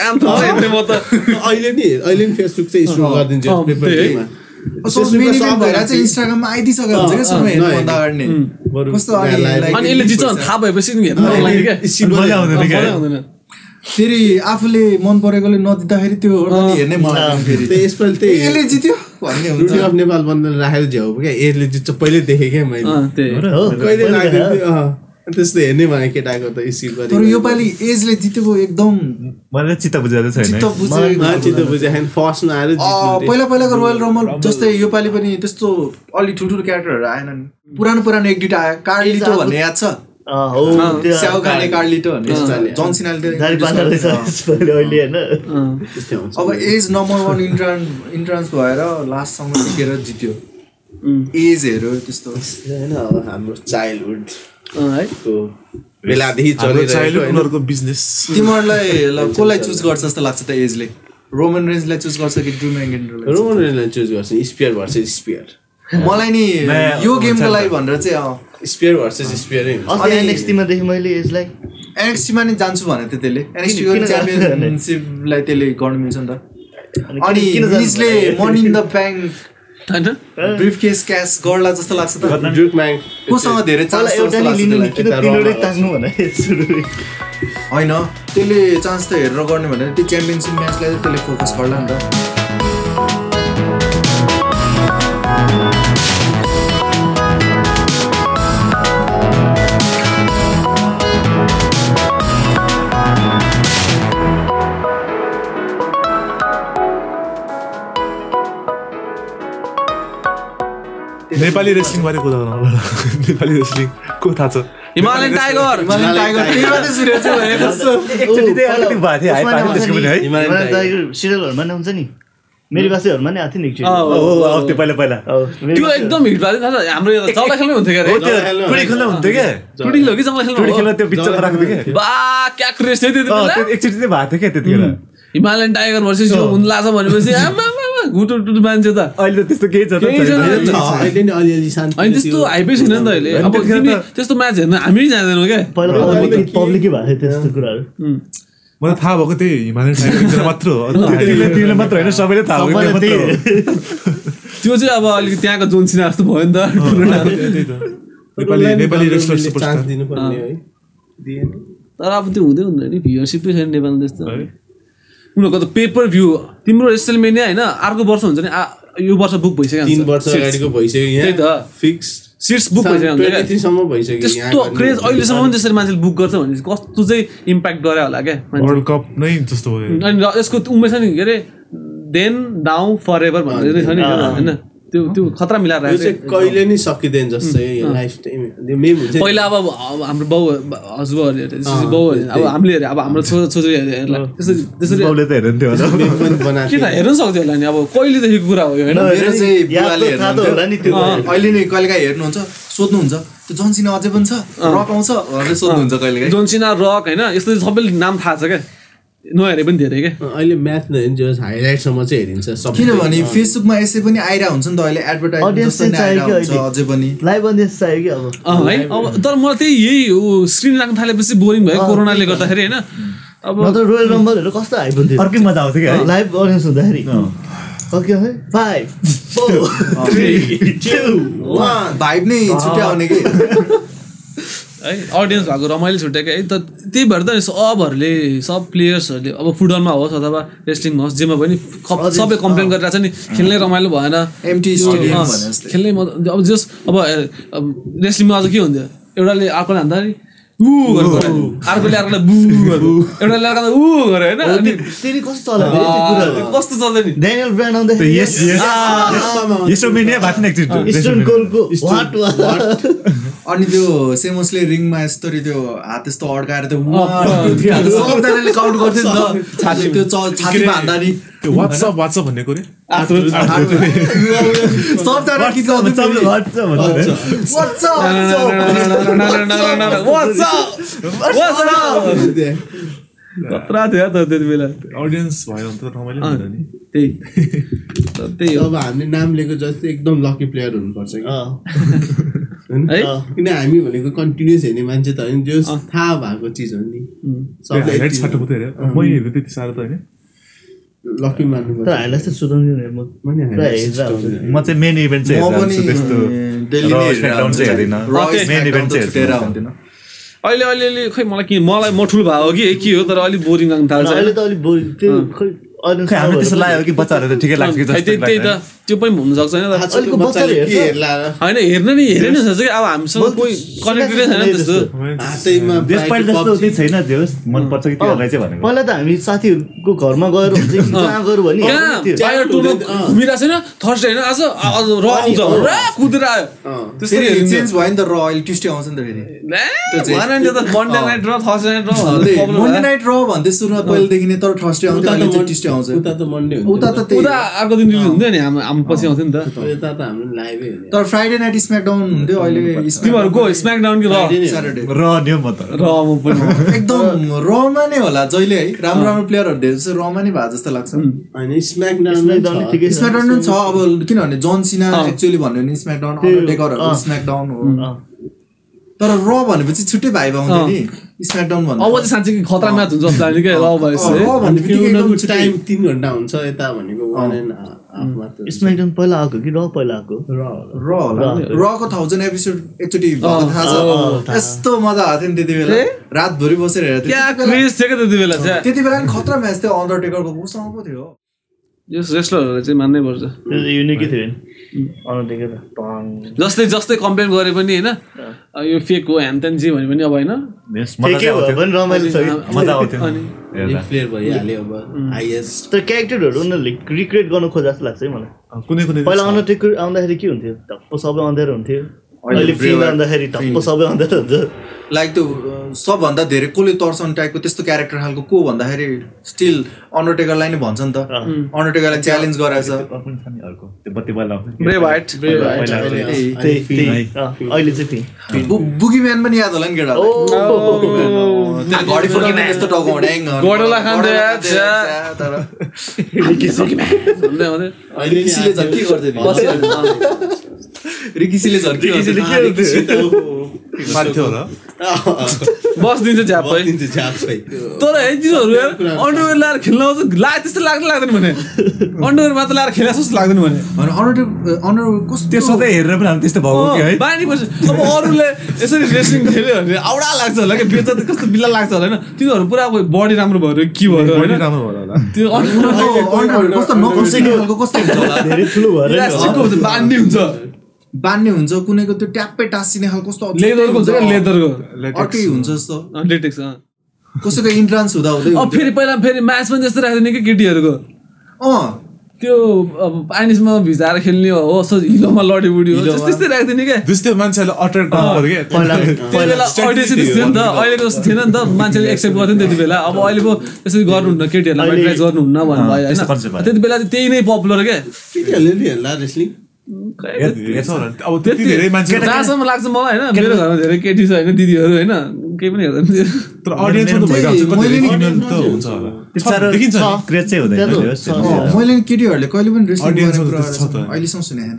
काम अहिले नि अहिले नि फेसबुक चाहिँ गरिदिन्छ इन्स्टाग्राममा आइदिइसकेको हुन्छ क्या सुरुमा हेर्नुभन्दा अगाडि कस्तो अनि यसले जित्छ थाहा भएपछि हेर्नु फेरि आफूले मन परेकोले नजित्दाखेरि त्यो हेर्नै यसपालि त्यही यसले जित्यो? भन्ने अफ नेपाल बन्द राखेर झ्याउ क्या? यसले जित्छ पहिले देखेँ क्या मैले। त्यस्तो हेर्ने भने केटाको त इस्यु तर योपालि एजले जितेको एकदम मलाई चित्त बुझाएको छैन चित्त है। बुझेको चित्त बुझाएन फर्स्टमा आएर अँ, जित्नु पहिला पहिलाको रोयल रमल जस्तै योपालि पनि त्यस्तो अलि ठुल्ठुलो क्यारेक्टरहरू आएनन्। पुरानो पुरानो एक दुइटा आयो। कार्लिटो भन्ने याद छ? अब as number one entrance entrance भएर लास्टसम्म टिकेर जित्यो। उम्, एज हेऱ्यो त्यस्तो। होइन अब हाम्रो चाइल्डहुडको अँ, है। बेलादेखि? उनीहरूको बिजनेस तिमीहरूलाई ल कसलाई चुज गर्छ जस्तो लाग्छ त एजले? रोमन रेन्जलाई चुज गर्छ कि ड्रु म्यागेन्डरलाई रोमन रेन्जलाई चुज गर्छ स्पियर भर्सेस स्पियर मलाई नि यो गेमको। लागि भनेर चाहिँ स्पियर भर्सेस स्पियरै अनि- एनएक्सटीमा देखेँ मैले यसलाई। एनएक्सटीमा नि जान्छु भने थियो त्यसले। एनएक्सटीको? च्याम्पियनसिपलाई त्यसले गर्नु मिल्छ नि त। किन- अनि भने? मनी इन द ब्याङ्क होइन? ब्रिफ केस क्यास गर्ला जस्तो लाग्छ त। कोसँग धेरै चान्स होइन। त्यसले चान्स त हेरेर गर्ने भने त्यो च्याम्पियनसिप म्याचलाई त्यसले फोकस गर्ला नि त। नेपाली रेस्लिङ बारे कुरा नेपाली रेस्लिङ को थाहा छ हिमालयन टाइगर हिमालयन टाइगर सिरियलहरूमा नि हुन्छ नि मेरी बासेहरूमा नि आएको थियो नि त्यो पहिला पहिला त्यो एकदम हिट भएको थियो थाहा छ हाम्रो यो चौला खेल्मै हुन्थ्यो क्या हो अरे त्यो टुडी खेल्न हुन्थ्यो क्या टुडी खेल्यो कि चौला टुडी खेल्न खेल्नु त्यो पिक्चर राख्थ्यो क्या बा क्या क्रेज थियो त्यति अँ, बेला त्यो एकचोटि चाहिँ भएको थियो क्या त्यतिखेर हिमालयन टाइगर भर्सेस यो हुन लाग्छ भनेपछि आमा गुटु टुटु मान्छे त। अहिले त त्यस्तो केही छ अनि त्यस्तो हाइपै छैन नि त अहिले। अब त्यस्तो म्याच हेर्न हामी जाँदैनौँ क्या। पहिला पब्लिक भएको त्यस्तो कुराहरू। मलाई थाहा भएको त्यही हिमालयन टाइगर मात्र हो। अरू थाहा तिमीले तिमीले मात्र होइन सबैले थाहा भएको त्यो चाहिँ अब अलिकति त्यहाँको जोन्सिना जस्तो भयो नि त। तर अब त्यो हुँदै हुँदैन नि भ्युवरसिपै छैन नेपालमा त्यस्तो। उनीहरूको त पेपर भ्यू तिम्रो रेसलमेनिया होइन अर्को वर्ष हुन्छ नि आ- यो वर्ष बुक भइसक्यो तिन वर्ष अगाडिको भइसक्यो त्यही त। यहाँ फिक्स सिट्स बुक भइसक्यो भइसक्यो त्यस्तो क्रेज अहिलेसम्म पनि त्यसरी मान्छेले बुक गर्छ भने कस्तो चाहिँ इम्प्याक्ट गरे होला क्या वर्ल्ड कप नै जस्तो भयो। अनि यसको उमेर छ नि के अरे देन नाउ फर एभर भनेर चाहिँ छ नि होइन? त्यो त्यो खतरा मिलाएर। कहिले नि सकिँदैन जस्तै लाइफ टाइम मेम हुन्छ। पहिला अब हाम्रो बाउ हजुरबाउहरूले बाउहरूले अब हामीले अब हाम्रो छोरा छोरी हेर्ला। त्यसरी के त हेर्नु सक्थ्यो होला नि? अब कहिलेदेखिको कुरा हो यो होइन? नि अहिले नै कहिलेकाहीँ हेर्नुहुन्छ सोध्नुहुन्छ। त्यो जन्सिना अझै पनि छ रक आउँछ सोध्नुहुन्छ कहिलेकाहीँ। जोन्सिना रक होइन? यस्तो सबैले नाम थाहा छ क्या? नहेरे पनि धेरै क्या अहिले म्याथ नहेर्ने जो हाइलाइटसम्म चाहिँ हेरिन्छ सबै। किनभने फेसबुकमा यसै पनि आइरहेको हुन्छ नि त अहिले हुन्छ अझै पनि। लाइभ अडियन्स चाहियो कि अब? अँ, है? अब तर मलाई त्यही यही हो स्क्रिन राख्न थालेपछि बोरिङ भयो कोरोनाले गर्दाखेरि होइन? अब नत्र रोयल रम्बलहरू कस्तो हाइप हुन्थ्यो? अर्कै मजा आउँथ्यो क्या है? लाइभ अडियन्स हुँदाखेरि। ओके है? फाइभ भाइब नै छुट्या आउने कि? है अडियन्स भएको रमाइलो छुट्यो क्या है त त्यही भएर त सबहरूले सब प्लेयर्सहरूले अब फुटबलमा होस् अथवा रेस्लिङमा होस् जेमा पनि सबै कम्प्लेन गरिरहेको छ नि खेल्नै रमाइलो भएन एमटी खेल्नै मजा अब जस अब रेस्लिङमा अझ के हुन्थ्यो एउटाले अर्कोले हान्दा नि ऊ। अर्कोले अर्कोलाई बु एउटाले अर्कोलाई ऊ होइन कस्तो चल्यो कस्तो चल्दैन नि ड्यानियल ब्रान्ड आउँदाखेरि यस यस यसो मिनिया भएको थिएन एकचोटि इस्टर्न कोलको वाट अनि त्यो सेमोसले रिङमा यस्तरी त्यो हात यस्तो अड्काएर त्यो सबजनाले काउन्ट गर्थ्यो नि त छाती त्यो छातीमा हान्दा नि त्यो वाट्सएप वाट्सएप भन्ने कुरो सबजना गीत गाउँथ्यो? खतरा थियो त त्यति बेला अडियन्स भयो भने त रमाइलो हुँदैन नि त्यही त्यही हो अब हामीले नाम लिएको जस्तै एकदम लकी प्लेयर हुनुपर्छ कि होइन? किन हामी भनेको कन्टिन्युस हेर्ने मान्छे त होइन जो थाहा भएको चिज हो नि। त्यति साह्रो त होइन। मान्नु म चाहिँ मेन इभेन्ट चाहिँ अहिले अहिले अहिले खै मलाई के मलाई म ठुलो भएको हो कि के हो तर अलिक बोरिङ लाग्न थाल्छ अहिले त अलिक बोरिङ त्यो खै त्यस्तो लाग्यो कि बच्चाहरू ठिकै लाग्छ कि त्यही त। त्यो पनि हुनसक्छ होइन हेर्न नि हेरे नि सक्छ कि अब हामीसँग कोही कनेक्टेडै छैन त्यस्तो। पहिला जस्तो PUBG चाहिँ छैन त्यो मनपर्छ कि तिनीहरूलाई चाहिँ भनेको। पहिला त हामी साथीहरूको घरमा गएर हुन्छ कि कहाँ गएर भने कहाँ? त्यो बाहिर टुर्नु घुमिरहेको छैन थर्सडे होइन आज आज र आउँछ र कुदेर आयो। चेन्ज भयो नि त र अहिले ट्युसडे आउँछ नि त फेरि। मन्डे नाइट र थर्सडे नाइट र मन्डे। नाइट र भन्दै सुरुमा पहिलेदेखि नै तर थर्सडे आउँथ्यो अहिले चाहिँ ट्युसडे आउँछ। उता त मन्डे हुन्छ उता त त्यही अर्को दिन रिलिज हुन्थ्यो नि हाम्रो हाम्रो पछि आउँथ्यो नि त। यता त हाम्रो लाइभै हुने तर फ्राइडे नाइट स्म्याकडाउन हुन्थ्यो अहिले तिमीहरूको स्म्याकडाउन कि र नि म त। र म पनि एकदम रमा नै होला जहिले है। राम्रो राम्रो प्लेयरहरू धेरै जस्तो रमा नै भए जस्तो लाग्छ। होइन स्म्याकडाउन स्म्याकडाउन छ। अब किनभने जोन सिना एक्चुअली भन्यो भने स्म्याकडाउन अन्डरटेकरहरू अँ। स्म्याकडाउन हो। तर र भनेपछि छुट्टै भाइब आउँथ्यो नि। स्म्याकडाउन अब चाहिँ साँच्चै कि खतरा म्याच हुन्छ क्या। टाइम तिन घन्टा हुन्छ यता भनेको वान एन्ड हाफ मात्र स्म्याकडाउन पहिला आएको कि र पहिला आएको? र रको थाउजन्ड एपिसोड एकचोटि थाहा छ? यस्तो मजा आएको थियो नि त्यति बेला। रातभरि बसेर हेरेको थियो। त्यति बेला त्यति बेला नि खतरा म्याच थियो। अन्डरटेकरको कोसँग पो थियो। यस रेस्लरहरूलाई चाहिँ मान्नै पर्छ। युनिकै थियो जस्तै जस्तै कम्प्लेन गरे पनि होइन यो फेक हो ह्यान त्यान जे भने पनि अब होइन तर क्यारेक्टरहरू उनीहरूले रिक्रिएट गर्न खोजे जस्तो लाग्छ है मलाई। कुनै कुनै पहिला अन्डरटेकर आउँदाखेरि के हुन्थ्यो? सबै अँध्यारो हुन्थ्यो। अहिले टप्प सबै हुन्छ लाइक त्यो सबभन्दा धेरै कसले तर्साउने टाइपको त्यस्तो क्यारेक्टर खालको को भन्दाखेरि स्टिल अन्डरटेकरलाई नै भन्छ नि त। अन्डरटेकरलाई च्यालेन्ज गराएछ। अर्को पनि याद होला नि केटा घडी फर्किँदा यस्तो टाउको ड्याङ। तर झन् के गर्थ्यो? रिकिसीले गर्थ्यो? मान्थ्यो होला बस दिन्छ झ्यापै। तर है यार अन्डरवेयर लाएर खेल्न आउँछ। ला त्यस्तो लाग्दैन लाग्दैन भने। अन्डरवेयर मात्र लाएर खेले जस्तो लाग्दैन भने। अन्डरटेक अन्डर कस्तो त्यो सधैँ हेरेर पनि हामी त्यस्तो भएको कि है? बानी पर्छ अब अरूले यसरी रेस्लिङ खेल्यो भने औडा लाग्छ होला कि बेच कस्तो बिल्ला लाग्छ होला होइन? तिनीहरू पुरा बडी राम्रो भयो के भयो बडी होइन? राम्रो होला होला। त्यो अन्डर- अन्डर कस्तो नकसिने खालको कस्तो हुन्छ होला धेरै ठुलो भएर बान्ने हुन्छ। बान्ने हुन्छ कुनैको त्यो ट्याप्पै टाँसिने खालको कस्तो लेदरको हुन्छ। लेदरको। अर्कै हुन्छ जस्तो। लेटेक्स अँ। कसैको इन्ट्रान्स हुँदा हुँदै अब फेरि पहिला फेरि म्याच पनि त्यस्तो राख्दैन कि केटीहरूको? अँ। त्यो अब पानीमा भिजाएर खेल्ने हो सो हिलोमा लडीबुडी हो त्यस्तै त्यस्तै राख्दैन क्या? जस्तै मान्छेहरूले अट्र्याक्ट गर्नु त्यस्तो थियो नि त। अहिलेको जस्तो थिएन नि त। मान्छेले एक्सेप्ट गर्थ्यो नि त्यति बेला। अब अहिले पो त्यसरी गर्नुहुन्न केटीहरूलाई गर्नुहुन्न भन्नु भयो त्यस्तो concept होइन। त्यति बेला चाहिँ त्यही नै पपुलर क्या? केटीहरूले नि हेर्ला रेस्लिङ। अब त्यति धेरै मान्छे जहाँसम्म लाग्छ मलाई होइन मेरो घरमा धेरै केटी छ होइन दिदीहरू होइन केही पनि हेर्दैन। तर अडियन्समा त भइरहेको मैले केटीहरूले कहिले पनि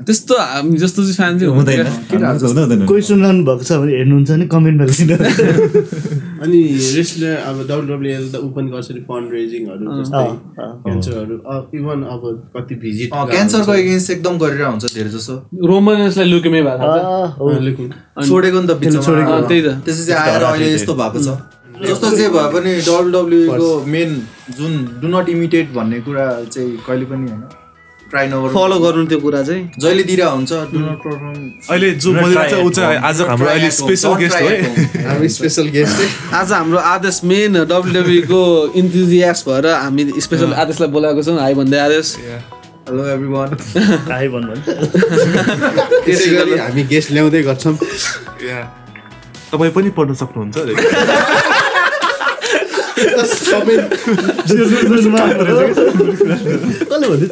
त्यस्तो हामी जस्तो चाहिँ फ्यान चाहिँ हुँदैन कोही सुनिरहनु भएको छ भने हेर्नुहुन्छ भने कमेन्टमा लेखिदिनु अनि रेस्लर अब डब्लुडब्लुएल त ओपन गर्छ नि फन्ड रेजिङहरू जस्तै क्यान्सरहरू इभन अब कति भिजिट क्यान्सरको एगेन्स्ट एकदम गरेर हुन्छ धेरै जसो रोमान्सलाई लुकेमै भएको छ छोडेको नि त त्यही त त्यसपछि आएर अहिले यस्तो भएको छ जस्तो जे भए पनि डब्लुडब्लुको मेन जुन डु नट इमिटेट भन्ने कुरा चाहिँ कहिले पनि होइन। ट्राई नगर। फलो गर्नु त्यो कुरा चाहिँ। जहिले दिइरह हुन्छ डु नट पर्फर्म अहिले जो बोलिरहेको छ ऊ चाहिँ आज हाम्रो अहिले स्पेसल गेस्ट हो। है हामी स्पेसल गेस्ट आज हाम्रो आदेश मेन डब्लुडब्ल्युको इन्थुजियास भएर हामी स्पेसल आदेशलाई बोलाएको छौँ। हाई भन्दै आदेश। हेलो एभ्री वान आयो भन्नु त्यसै गरी हामी गेस्ट ल्याउँदै गर्छौँ। तपाईँ पनि पढ्न सक्नुहुन्छ अरे। कसले भन्दै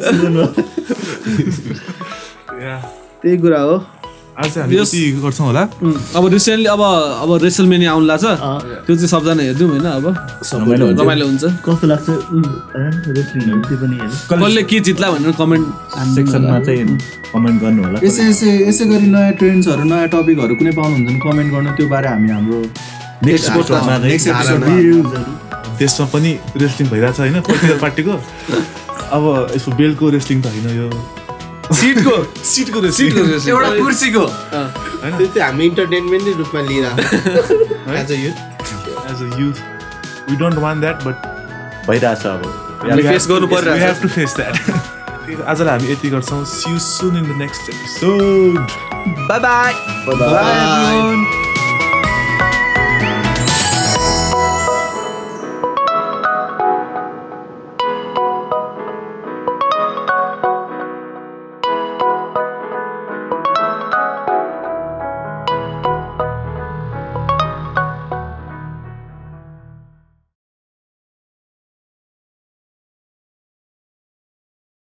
Yeah. त्यही कुरा हो। आज चाहिँ हामी यस- यति गर्छौँ होला। अब रिसेन्टली अब अब रेसलमेनी आउनु लाग्छ त्यो चाहिँ सबजना हेरिदिउँ होइन अब। रमाइलो हुन्छ। कस्तो लाग्छ? कसले के जित्ला भनेर कमेन्ट सेक्सनमा चाहिँ कमेन्ट गर्नु होला यसै यसै यसै गरी नयाँ ट्रेन्ड्सहरू नयाँ टपिकहरू कुनै पाउनुहुन्छ भने कमेन्ट गर्नु त्यो बारे हामी हाम्रो नेक्स्ट नेक्स्ट एपिसोडमा देशमा पनि रेस्लिङ भइरहेको छ होइन पोलिटिकल पार्टीको। अब यसको बेलको रेस्लिङ त होइन यो। सिटको। सिटको सिटको एउटा कुर्सीको। त्यो चाहिँ हामी इन्टरटेनमेन्टै रूपमा लिइरहेको as a youth as a youth we don't want that but भइरहेछ अब। फेस गर्नु वी परिरहेको हेभ टु फेस द्याट आजलाई हामी यति गर्छौँ। See you soon in the next episode bye bye Bye.